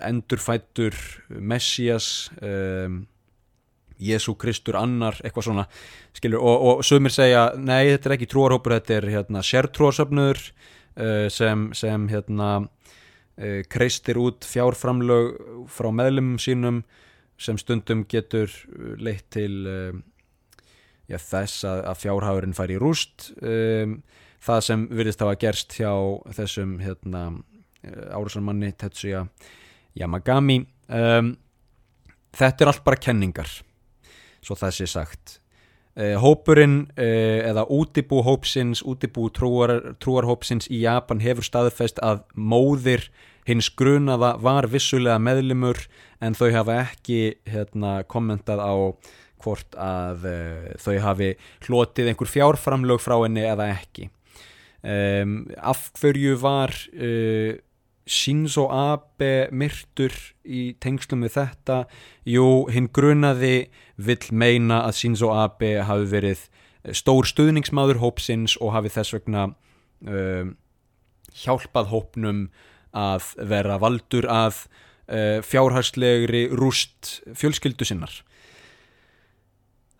endurfættur Messias. Um Jésu Kristur annar, eitthvað svona skilur, og, og sumir segja nei, þetta er ekki trúarhópur, þetta er hérna, sértrúarsöfnur uh, sem, sem hérna, uh, kreistir út fjárframlög frá meðlumum sínum sem stundum getur leitt til uh, já, þess að, að fjárhagurinn fær í rúst um, það sem virðist hafa gerst hjá þessum hérna, árusanmanni Tetsuya Yamagami um, þetta er allt bara kenningar svo það sé sagt. Uh, hópurinn uh, eða útibú hópsins, útibú trúar, trúarhópsins í Japan hefur staðfest að móðir hins grunaða var vissulega meðlimur en þau hafa ekki hérna, kommentað á hvort að uh, þau hafi hlotið einhver fjárframlög frá henni eða ekki. Um, af hverju var Shinzo Abe myrtur í tengslum við þetta. Jú, hinn grunaði vill meina að Shinzo Abe hafi verið stór stuðningsmaður hópsins og hafi þess vegna um, hjálpað hópnum að vera valdur að uh, fjárhagslegri rúst fjölskyldu sinnar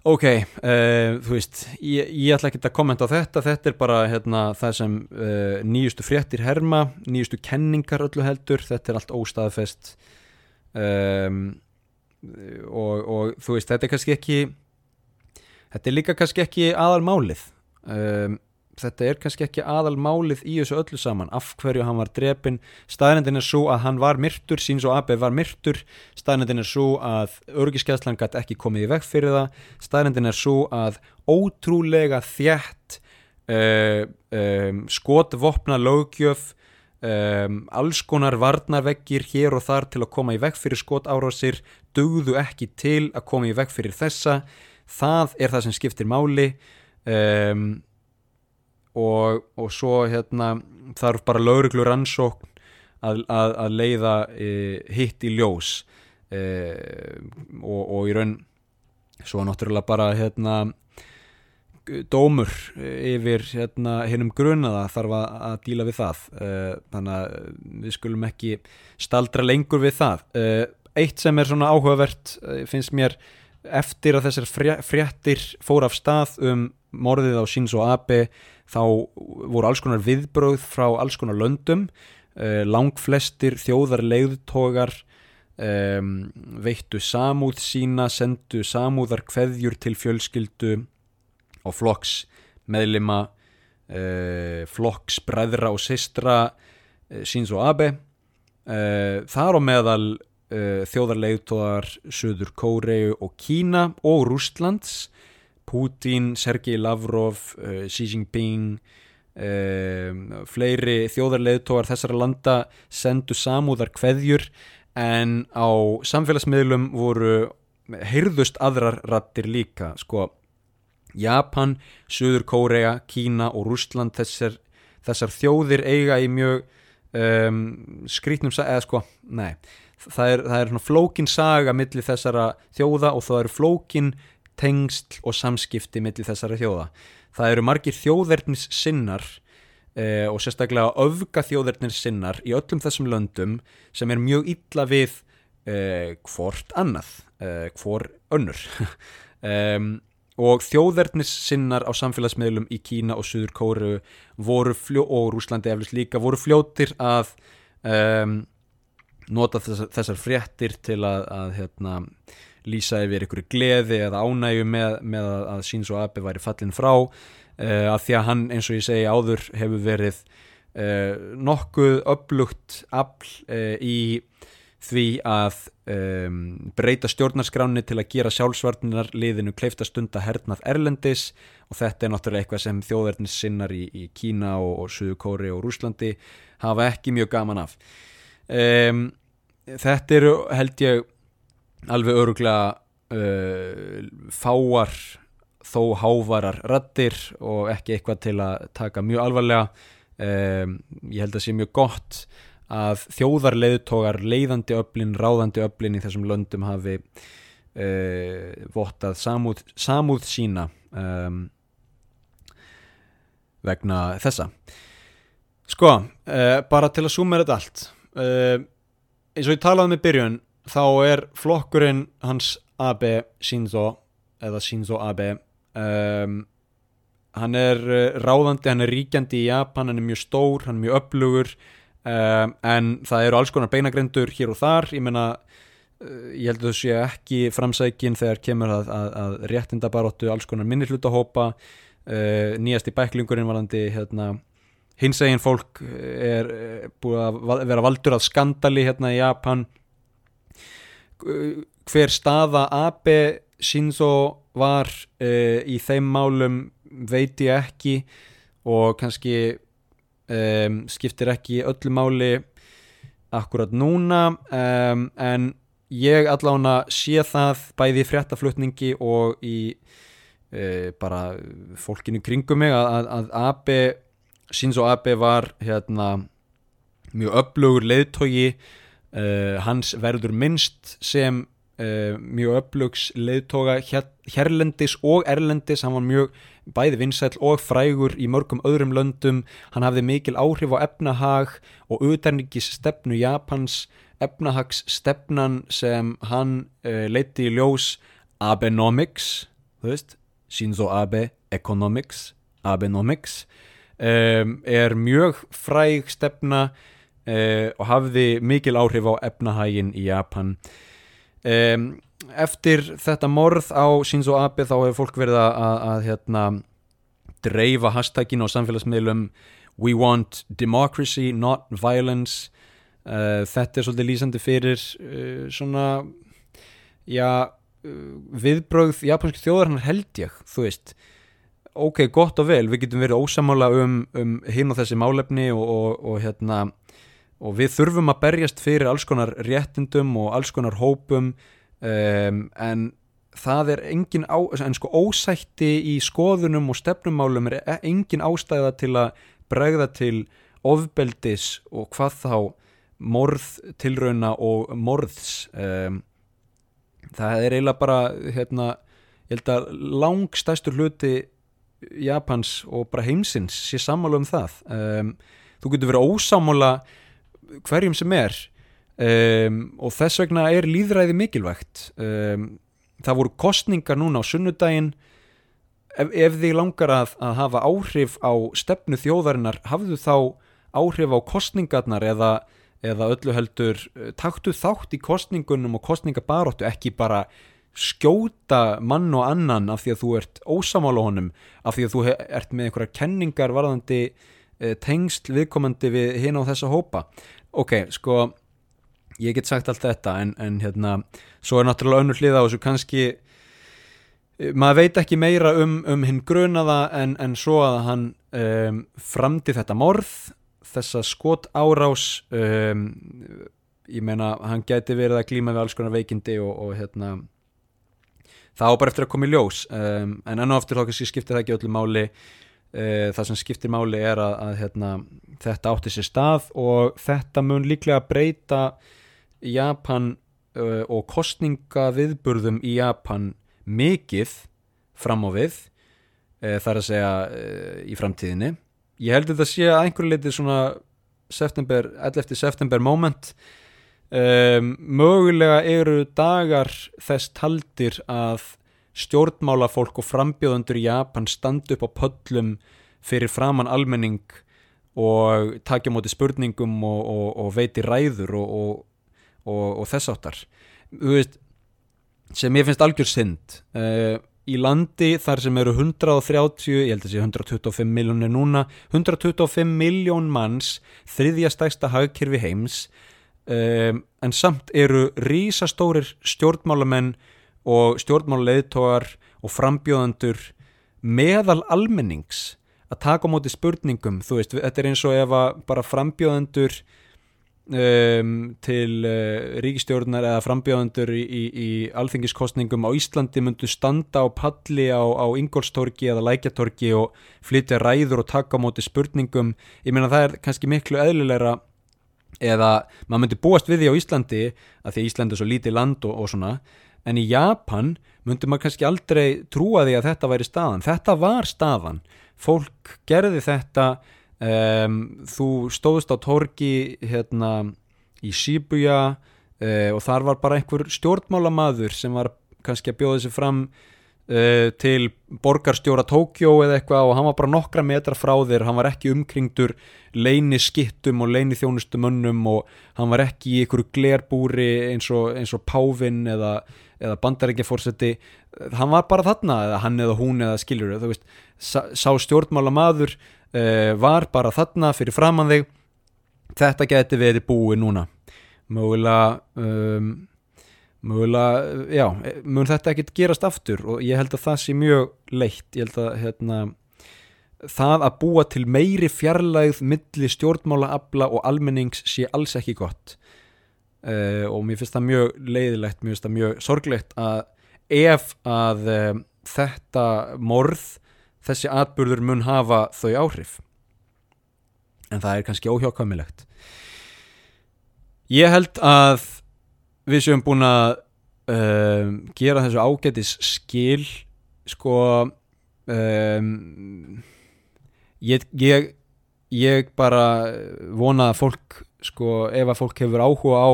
ok, uh, þú veist ég, ég ætla ekki að kommenta á þetta. Þetta er bara hérna, það sem uh, nýjustu fréttir herma, nýjustu kenningar öllu heldur, þetta er allt óstaðfest um, og, og þú veist, þetta er kannski ekki þetta er líka kannski ekki aðal málið um, þetta er kannski ekki aðal málið í þessu öllu saman af hverju hann var drepin staðnendin er svo að hann var myrtur síns og Abe var myrtur. Staðnendin er svo að örgiskeslan gæti ekki komið í veg fyrir það. Staðnendin er svo að ótrúlega þjætt uh, um, skotvopna lögjöf um, alls konar varnarveggir hér og þar til að koma í veg fyrir skotárásir dugðu ekki til að koma í veg fyrir þessa. Það er það sem skiptir máli. Um og, og svo hérna þarf bara lauruglu rannsókn að, að, að leiða e, hitt í ljós. E, og, og í raun svo náttúrulega bara hérna dómur yfir hérna hinnum grunaða þarf að, að díla við það. E, þannig að við skulum ekki staldra lengur við það. E, eitt sem er svona áhugavert e, finnst mér eftir að þessar fréttir fór af stað um morðið á Shinzo Abe þá voru alls konar viðbröð frá alls konar löndum. Uh, langflestir þjóðar leiðtogar um, veittu samúð sína, sendu samúðar kveðjur til fjölskyldu og flokks meðlima uh, flokks bræðra og sistra uh, Shinzo Abe. Þar á meðal þjóðarleiðtóðar Suður Kóreu og Kína og Rústlands Putin, Sergei Lavrov, uh, Xi Jinping, uh, fleiri þjóðarleðtóar þessara landa sendu samúðar kveðjur en á samfélagsmiðlum voru heyrðust aðrar rattir líka sko Japan, Suður Kórea, Kína og Rústland þessar, þessar þjóðir eiga í mjög um, skrítnum eða sko, nei það er, það er flókin saga millir þessara þjóða og það eru flókin tengsl og samskipti millir þessari þjóða. Það eru margir þjóðverðnis sinnar eh, og sérstaklega öfga þjóðverðnis sinnar í öllum þessum löndum sem er mjög illa við eh, hvort annað, eh, hvor önnur. um, og þjóðverðnis sinnar á samfélagsmiðlum í Kína og Suður Kóru voru fljó, og Rúslandi eflust líka voru fljótir að um, nota þessar, þessar fréttir til að, að hérna lýsa yfir ykkur gleði eða ánægu með, með að Shinzo Abe væri fallin frá. Uh, af því að hann eins og ég segi áður hefur verið uh, nokkuð upplugt afl uh, í því að um, breyta stjórnarskráni til að gera sjálfsvarninar liðinu kleifta stunda hernað Erlendis. Og þetta er náttúrulega eitthvað sem þjóðverðnis sinnar í, í Kína og, og Suðu Kóri og Rúslandi hafa ekki mjög gaman af. Um, þetta eru held ég alveg öruglega uh, fáar þó hávarar rattir og ekki eitthvað til að taka mjög alvarlega. Um, ég held að sé mjög gott að þjóðarleiðtogar leiðandi öflin, ráðandi öflin í þessum löndum hafi uh, vottað samúð, samúð sína um, vegna þessa. Sko, uh, bara til að suma þetta allt uh, eins og ég talaði með byrjun þá er flokkurinn hans Abe Shinzo eða Shinzo Abe um, hann er uh, ráðandi, hann er ríkjandi í Japan hann er mjög stór, hann er mjög upplugur um, en það eru alls konar beinagrendur hér og þar, ég menna uh, ég held að það sé ekki framsækin þegar kemur að, að, að réttindabaróttu alls konar minni hlutahópa uh, nýjast í bæklingurinn varandi hérna hins eginn fólk er búið að vera valdur að skandali hérna í Japan hver staða Abe Shinzo var uh, í þeim málum veit ég ekki og kannski um, skiptir ekki öllu máli akkurat núna um, en ég allána sé það bæði í fréttaflutningi og í uh, bara fólkinu kringum mig að, að Abe Shinzo Abe var hérna mjög öflugur leiðtogi Uh, hans verður minnst sem uh, mjög öflugs leiðtoga hér, hérlendis og erlendis. Hann var mjög bæði vinsæll og frægur í mörgum öðrum löndum. Hann hafði mikil áhrif á efnahag og auðarningis stefnu Japans. Efnahagsstefnan sem hann uh, leiti í ljós Abenomics þú veist, Shinzo Abe Economics, Abenomics um, er mjög fræg stefna uh, og hafði mikil áhrif á efnahagin í Japan. Um, eftir þetta morð á Shinzo Abe þá hefur fólk verið að, að, að hérna, dreifa hashtagin á samfélagsmiðlum. We want democracy, not violence. Uh, þetta er svolítið lýsandi fyrir uh, svona já, viðbrögð japanski þjóðarinnar held ég þú veist, ok, gott og vel við getum verið ósamála um, um hinn og þessi málefni og, og, og hérna og við þurfum að berjast fyrir alls konar réttindum og alls konar hópum um, en það er engin á, en sko ósætti í skoðunum og stefnumálum er e- engin ástæða til að bregða til ofbeldis og hvað þá morð tilrauna og morðs um, það er eiginlega bara hérna, ég held að langstæstur hluti Japans og bara heimsins sé sammála um það um, þú getur verið ósámála hverjum sem er um, og þess vegna er líðræði mikilvægt. Um, það voru kostningar núna á sunnudaginn. Ef, ef þið langar að, að hafa áhrif á stefnu þjóðarinnar hafðu þá áhrif á kostningarnar eða, eða öllu heldur taktu þátt í kostningunum og kostningabaróttu ekki bara skjóta mann og annan af því að þú ert ósamála honum af því að þú ert með einhverja kenningar varðandi tengsl viðkomandi við hinn á þessa hópa ok, sko ég get sagt allt þetta en, en hérna, svo er náttúrulega önnur hlið á þessu kannski maður veit ekki meira um, um hinn grunaða en, en svo að hann um, framdi þetta morð þessa skot árás um, ég meina hann geti verið að glíma við alls konar veikindi og, og hérna það á bara eftir að koma í ljós um, en enn og aftur þá kannski skiptir það ekki öllu máli það sem skiptir máli er að, að hérna, þetta átti sér stað og þetta mun líklega breyta Japan uh, og kostningaviðburðum í Japan mikið fram á við uh, þar að segja uh, í framtíðinni ég held að það sé að einhverju leiti svona september, 11. september moment um, mögulega eru dagar þess taldir að stjórnmálafólk og frambjóðundur í Japan standa upp á pöllum fyrir framann almenning og takja móti spurningum og, og, og veiti ræður og, og þess áttar sem ég finnst algjör synd uh, í landi þar sem eru 130, ég held að sé 125 miljónir núna, 125 miljón manns, þriðja stæsta hagkerfi heims um, en samt eru rísastórir stjórnmálamenn og stjórnmáluleiðtógar og frambjóðandur meðal almennings að taka á móti spurningum, þú veist, þetta er eins og ef að bara frambjóðandur um, til uh, ríkistjórnar eða frambjóðandur í, í, í alþingiskostningum á Íslandi myndu standa á palli á, á Ingolstorgi eða Lækjatorgi og flytja ræður og taka á móti spurningum. Ég meina það er kannski miklu eðlilegra eða maður myndi búast við því á Íslandi að því Íslandi er svo lítið land og, og svona en í Japan myndi maður kannski aldrei trúa því að þetta væri staðan. Þetta var staðan. Fólk gerði þetta um, þú stóðst á torgi hérna í Shibuya uh, og þar var bara einhver stjórnmálamaður sem var kannski að bjóða sig fram Uh, til borgarstjóra Tókjó eða eitthvað og hann var bara nokkra metra frá þér. Hann var ekki umkringdur leini skittum og leini þjónustumönnum og hann var ekki í einhverju glerbúri eins og, og Pávin eða, eða bandarækjafórseti hann var bara þarna, eða hann eða hún eða skiljur, þú veist, sá, stjórnmála maður uh, var bara þarna fyrir framann þig. Þetta geti verið búið núna. Mögulega um mögulega, já, mun þetta ekkert gerast aftur og ég held að það sé mjög leitt, ég held að hérna, það að búa til meiri fjarlægð milli stjórnmálaabla og almennings sé alls ekki gott uh, og mér finnst það mjög leiðilegt, mér finnst það mjög sorglegt að ef að uh, þetta morð þessi atbyrður mun hafa þau áhrif. En það er kannski óhjákvæmilegt. Ég held að við séum búin að uh, gera þessu ágætis skil sko um, ég, ég ég bara vona að fólk sko ef að fólk hefur áhuga á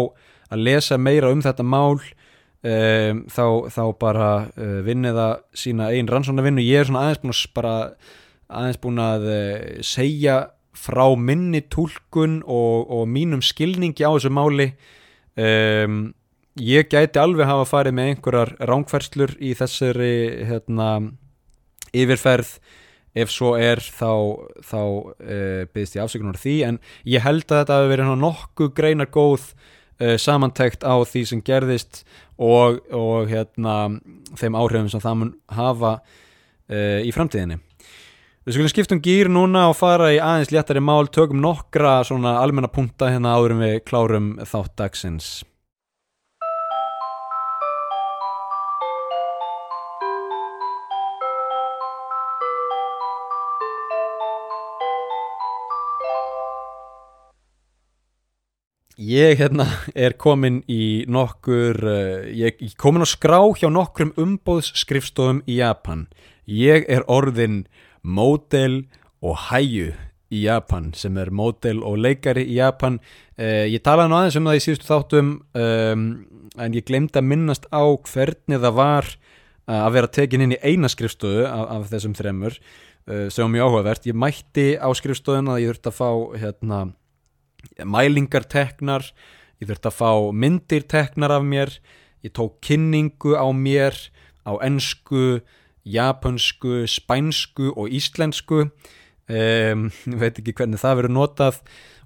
að lesa meira um þetta mál um, þá, þá bara uh, vinnið að sína einn rannsóna ég er svona aðeins búin að bara aðeins búin að uh, segja frá minni tólkun og, og mínum skilningi á þessu máli. Um, ég gæti alveg hafa farið með einhverjar rángferslur í þessari hérna, yfirferð ef svo er þá, þá uh, byggðist ég afsökunar því en ég held að þetta hefur verið nokkuð greinar góð uh, samantækt á því sem gerðist og, og hérna, þeim áhrifum sem það mun hafa uh, í framtíðinni Við skulum skiptum gýr núna og fara í aðeins léttari mál, tökum nokkra almenna punta hérna áður en við klárum þátt dagsins. Ég hérna er komin í nokkur, uh, ég er komin á skrá hjá nokkrum umbóðsskrifstofum í Japan. Ég er orðin módel og hæju í Japan sem er módel og leikari í Japan uh, ég talaði nú aðeins um það í síðustu þáttum um, en ég glemdi að minnast á hvernig það var uh, að vera tekin inn í eina skrifstöðu af, af þessum þremur uh, sem var mjög áhugavert ég mætti á skrifstöðuna að ég þurfti að fá hérna, mælingar teknar ég þurfti að fá myndir teknar af mér ég tók kynningu á mér á ennsku japansku, spænsku og íslensku. Um, veit ekki hvernig það verður notað.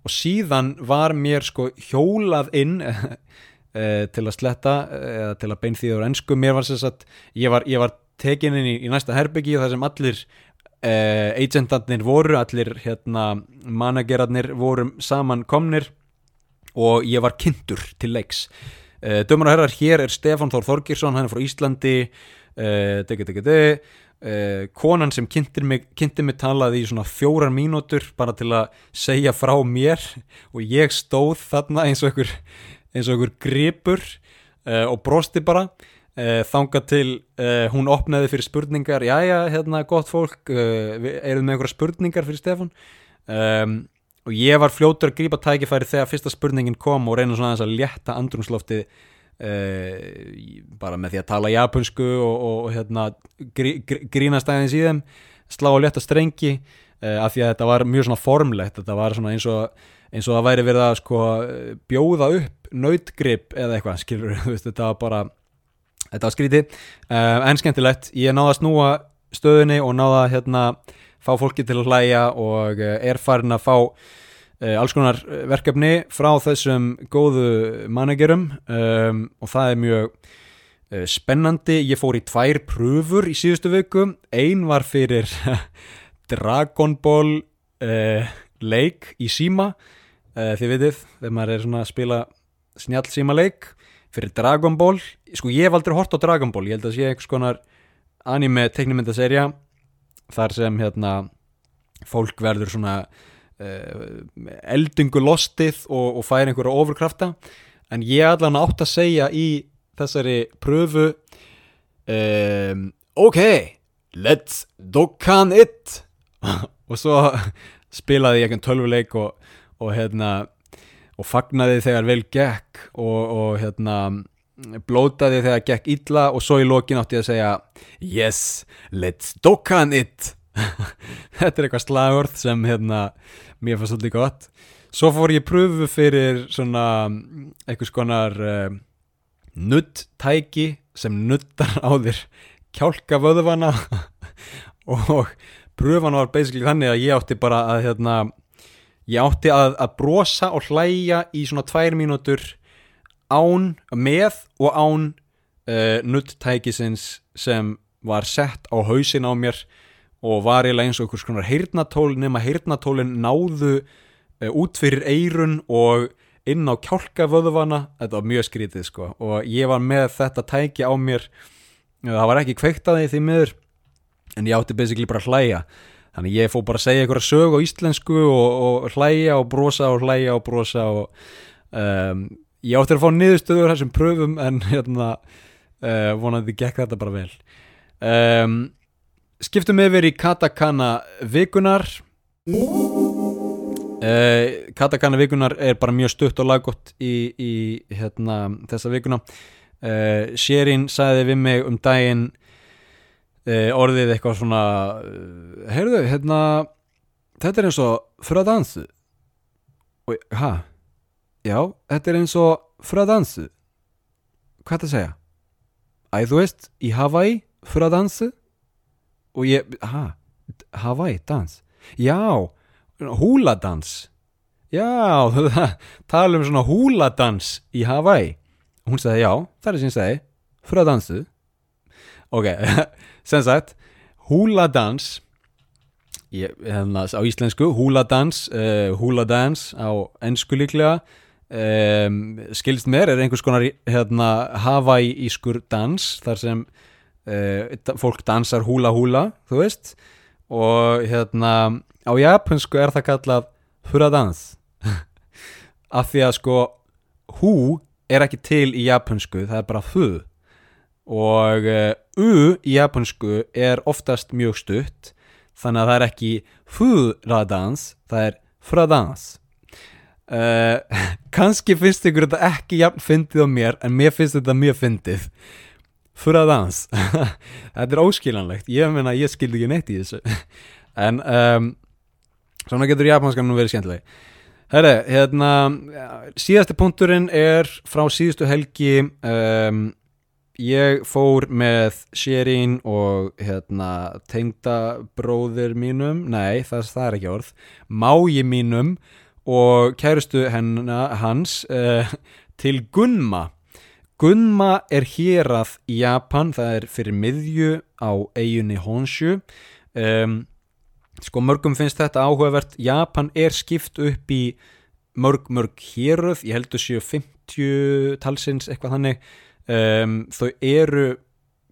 Og síðan var mér sko hjólað inn uh, til að sletta eða uh, til að bein því það voru ennsku mér var þess að ég var, ég var tekin inn í, í næsta herbyggi og það sem allir uh, agentarnir voru allir hérna managerarnir voru saman komnir og ég var kynntur til leiks. Uh, dömur og herrar, hér er Stefan Þór Þorgirsson hann er frá Íslandi. Uh, uh, konan sem kynnti mig, mig talaði í svona fjórar mínútur bara til að segja frá mér og ég stóð þarna eins og einhver, gripur og brosti bara þanga til hún opnaði fyrir spurningar. Já já hérna gott fólk eruð með einhverja spurningar fyrir Stefan um, og ég var fljótur að grípa tækifæri þegar fyrsta spurningin kom og reyna svona að létta andrumslofti Uh, bara með því að tala japansku og, og hérna, grí, grí, grínast aðeins í þeim slá og leta strengi uh, af því að þetta var mjög svona formlegt. Þetta var svona eins og, eins og það væri verið að sko, bjóða upp nautgrip eða eitthvað skilur þetta var bara þetta var skrítið. Uh, en skemmtilegt, ég náða að snúa stöðunni og náða að hérna, fá fólki til að hlæja og er farin að fá Uh, alls konar eh, verkefni frá þessum góðu managerum. Um, og það er mjög uh, spennandi. Ég fór í tvær pröfur í síðustu viku. Einn var fyrir Dragon Ball leik í síma, þið veitir, þegar maður er að spila snjall síma leik fyrir Dragon Ball. Sko ég hef aldrei hort á Dragon Ball, ég held að sé eitthvað skonar anime teknimyndaserja þar sem hérna fólk verður svona uh, eldingu lostið og, og færi einhverja ofurkrafta. En ég allan átt að segja í þessari pröfu um, ok let's dokkan it. Og svo spilaði ég ekki tölvuleik og, og hérna og fagnaði þegar vel gekk og, og hérna blótaði þegar gekk illa og svo í lokin átti ég að segja yes, let's dokkan it. Þetta er eitthvað slagurð sem hérna mér fannst svolítið gott. Svo fór ég pröfu fyrir svona eitthvað skonar uh, nuttæki sem nuttar á þér kjálka vöðvana og pröfan var basically þannig að ég átti bara að hérna, ég átti að, að brosa og hlæja í svona tvær mínútur án með og án uh, nuttækisins sem var sett á hausin á mér og var eiginlega eins og einhvers konar heyrnatól nema heyrnatólinn náðu uh, út fyrir eirun og inn á kjálkavöðvana. Þetta var mjög skrítið sko og ég var með þetta tæki á mér. Það var ekki kveikt að því því miður en ég átti basically bara hlæja þannig ég fó bara að segja einhverja sög á íslensku og, og hlæja og brosa og hlæja og brosa og um, ég átti að fá niðurstöður þessum pröfum en hérna uh, vonandi gekk þetta bara vel. Um skiptum yfir í katakana vikunar. Uh, katakana vikunar er bara mjög stutt og laggott í, í hérna, þessa vikuna. Uh, Sherin sagði við mig um daginn uh, orðið eitthvað svona uh, heyrðu, hérna þetta er eins og frödansu og, hæ? Já, þetta er eins og frödansu hvað er þetta að segja? Æ, þú veist, í Hawaii frödansu og ég, hæ? Hawaii, dans? Já, húladans Já, tala um svona húladans í Hawaii hún sagði já, það er sem ég segi frödansu ok, sem sagt húladans hérna, á íslensku húladans, uh, húladans á ennsku líklega um, skilst mér er einhvers konar hérna, Hawaii-ískur dans þar sem uh, fólk dansar húla húla þú veist og hérna á japansku er það kallað furadans af því að sko hú er ekki til í japansku það er bara fu. Og uh, u í japansku er oftast mjög stutt þannig að það er ekki furadans það er furadans uh, kannski finnst ykkur þetta ekki jafn fyndið á mér en mér finnst þetta mjög fyndið. Furadans. Þetta er óskiljanlegt. Ég meina ég skildi ekki neitt í þessu. En um, svona getur japanskan nú verið skemmtileg. Herre, hérna síðasti punkturinn er frá síðustu helgi um, ég fór með Sherin og hérna tengdabróðir mínum. Nei, það, það er ekki orð. Mági mínum og kærustu henna, hans uh, til Gunma. Gunma er hérað í Japan, það er fyrir miðju á eiginni Honshu. Um, sko mörgum finnst þetta áhugavert. Japan er skipt upp í mörg mörg héröð, ég heldur séu 50 talsins eitthvað þannig um, þau eru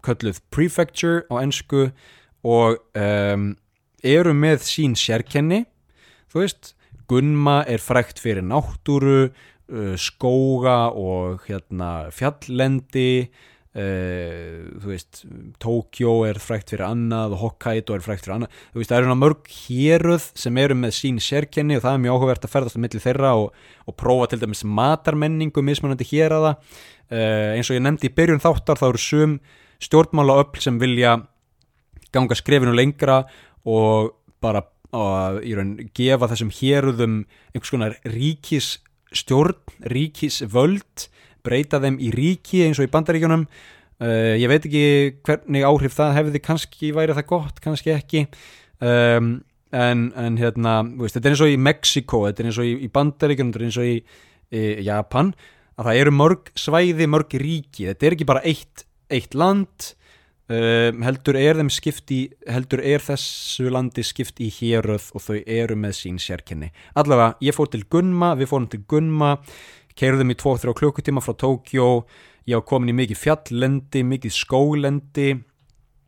kölluð prefecture á ennsku og um, eru með sín sérkenni. Þú veist, Gunma er frækt fyrir náttúru skóga og hérna fjalllendi. Uh, þú veist Tókjó er frækt fyrir annað og Hokkaido er frækt fyrir annað. Þú veist það eru mörg héruð sem eru með sín sérkenni og það er mjög áhugavert að ferðast á milli þeirra og, og prófa til dæmis matarmenningu mismunandi hér að það uh, eins og ég nefndi í byrjun þáttar þá eru sum stjórnmála öll sem vilja ganga skrefinu lengra og bara að raun gefa þessum héruðum einhvers konar ríkis stjórn, ríkisvöld breyta þeim í ríki eins og í bandaríkjunum. Uh, ég veit ekki hvernig áhrif það hefði kannski værið það gott, kannski ekki. Um, en, en hérna veist, þetta er eins og í Mexiko þetta er eins og í, í bandaríkjunum, þetta er eins og í, í Japan, að það eru mörg svæði, mörg ríki, þetta er ekki bara eitt, eitt land Um, heldur er þeim skipti heldur er þessu landi skipt í héröð og þau eru með sín sérkenni. Allavega, ég fór til Gunma við fórum til Gunma, keirðum í 2-3 klukkutíma frá Tókjó ég á komin í mikið fjalllendi, mikið skólendi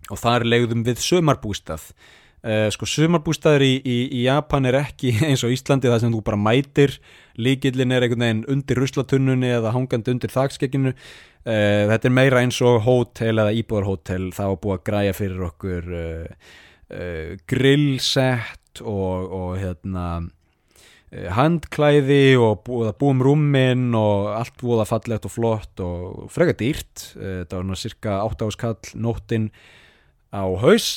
og þar legðum við sömarbústað uh, sko sömarbústaður í, í, í Japan er ekki eins og Íslandi það sem þú bara mætir líkillin er einhvern veginn undir ruslatunnunni eða hangandi undir þakskekkinu Uh, þetta er meira eins og hótel eða íbúðarhótel það var búið að græja fyrir okkur uh, grillsett og, og hérna handklæði og búið að búið um rúmin og allt búið að fallegt og flott og freka dýrt. Þetta var náttúrulega cirka 8 áskall nóttin á haus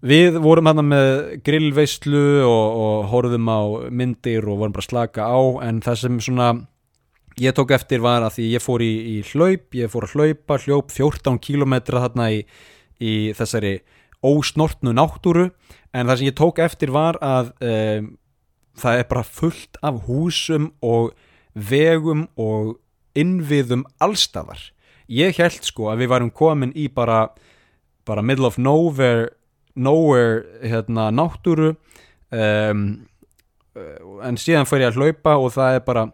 við vorum hérna með grillveislu og, og horfðum á myndir og vorum bara slaka á en það sem svona ég tók eftir var að því ég fór í, í hlaup, ég fór að hlaupa, hljóp 14 kílometra þarna í, í þessari ósnortnu náttúru en það sem ég tók eftir var að um, það er bara fullt af húsum og vegum og innviðum allstafar. Ég held sko að við varum komin í bara, bara middle of nowhere, nowhere hérna, náttúru um, en síðan fór ég að hlaupa og það er bara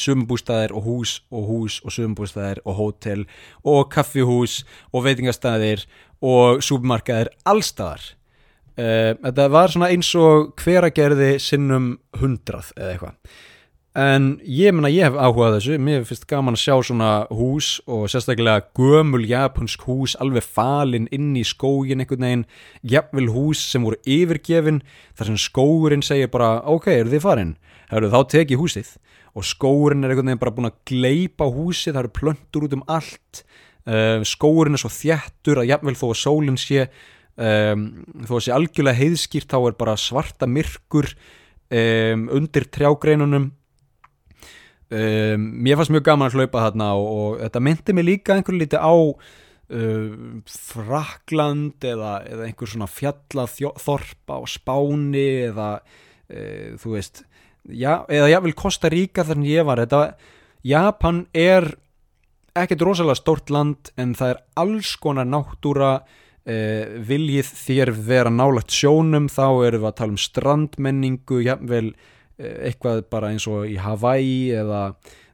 sumumbústæðir og hús og hús og sumumbústæðir og hótel og kaffihús og veitingastæðir og súpmarkaðir allstæðar uh, þetta var svona eins og hveragerði sinnum hundrað eða eitthvað en ég menna ég hef áhugað þessu. Mér finnst gaman að sjá svona hús og sérstaklega gömul japansk hús alveg falin inn í skógin einhvern veginn, jafnvel hús sem voru yfirgefin, þar sem skógurinn segir bara, ok, eru þið farin? Heru, þá tek ég húsið. Og skógurinn er einhvern veginn bara búin að gleipa húsið það eru plöntur út um allt. Uh, skógurinn er svo þjættur að jafnvel þó að sólinn sé um, þó að sé algjörlega heiðskýrt þá er bara svarta myrkur um, undir trjágreinunum um, mér fannst mjög gaman að hlaupa þarna og, og þetta myndi mig líka einhverju liti á uh, Frakland eða, eða einhver svona fjallaþorpa á Spáni eða uh, þú veist já, eða ég vil Kosta Ríka þar en ég var. Þetta, Japan er ekkert rosalega stórt land en það er alls konar náttúra Uh, viljið þér vera nálagt sjónum þá eru við að tala um strandmenningu jafnvel Eh, eitthvað bara eins og í Hawaii eða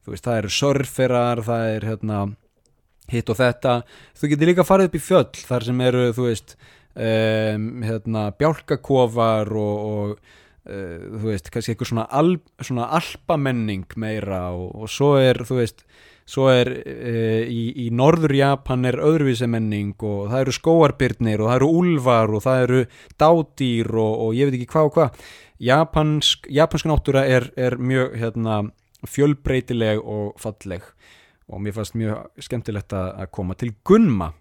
veist það eru surferar, það er hérna hitt og þetta, þú getur líka farið upp í fjöll þar sem eru þú veist um, hérna bjálkakofar og, og uh, þú veist kannski eitthvað svona, al, svona alpamenning meira og, og svo er þú veist svo er uh, í, í norður Japan er öðruvísemenning og það eru skóarbyrnir og það eru úlvar og það eru dádýr og, og ég veit ekki hvað og hvað japansk, japansk náttúra er, er mjög hérna, fjölbreytileg og falleg. Og mér fannst mjög skemmtilegt að koma til Gunma.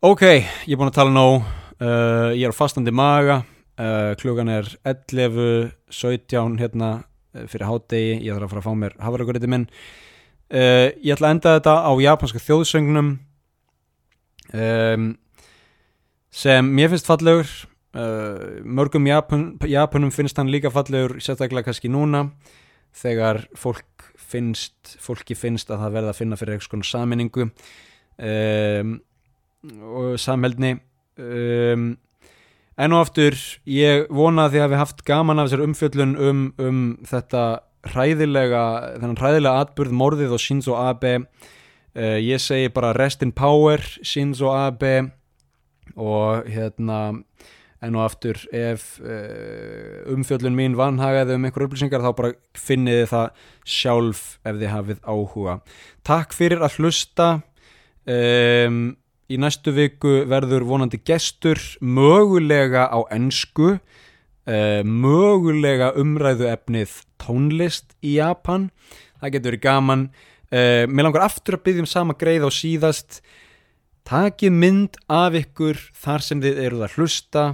Ok, ég er búin að tala nóg. Uh, ég er á fastandi maga. Uh, klugan er 11.17 hérna uh, fyrir hádegi, ég þarf að fara að fá mér hafraguriti minn. Uh, ég ætla að enda þetta á japanska þjóðsögnum um, sem mér finnst fallegur Uh, mörgum Japan, Japanum finnst hann líka fallegur sérstaklega kannski núna þegar fólk finnst fólki finnst að það verða að finna fyrir eitthvað svona saminningu um, og samhældni um, en og aftur ég vona að þið hafi haft gaman af þessar umfjöllun um, um þetta hræðilega þennan hræðilega atbyrð morðið og Shinzo Abe. Uh, ég segi bara rest in power Shinzo Abe. Og hérna en og aftur ef uh, umfjöllun mín vanhagaði um einhver upplýsingar þá bara finniði það sjálf ef þið hafið áhuga. Takk fyrir að hlusta. Um, í næstu viku verður vonandi gestur mögulega á ennsku uh, mögulega umræðu efnið tónlist í Japan. Það getur verið gaman. Uh, mér langar aftur að byggja um sama greið á síðast. Takið mynd af ykkur þar sem þið eruð að hlusta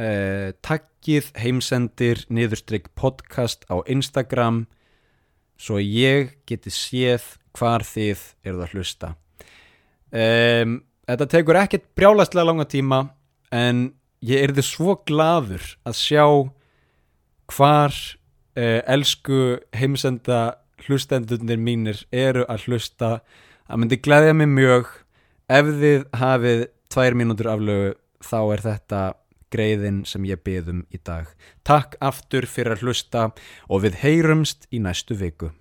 eh, takkið heimsendir niðurstrykk podcast á Instagram svo ég geti séð hvar þið eruð að hlusta. Um, þetta tekur ekkert brjálastlega langa tíma en ég er þið svo gladur að sjá hvar eh, elsku heimsenda hlustendunir mínir eru að hlusta. Það myndi glæðja mig mjög. Ef þið hafið tvær mínútur aflögu þá er þetta greiðin sem ég beðum í dag. Takk aftur fyrir að hlusta og við heyrumst í næstu viku.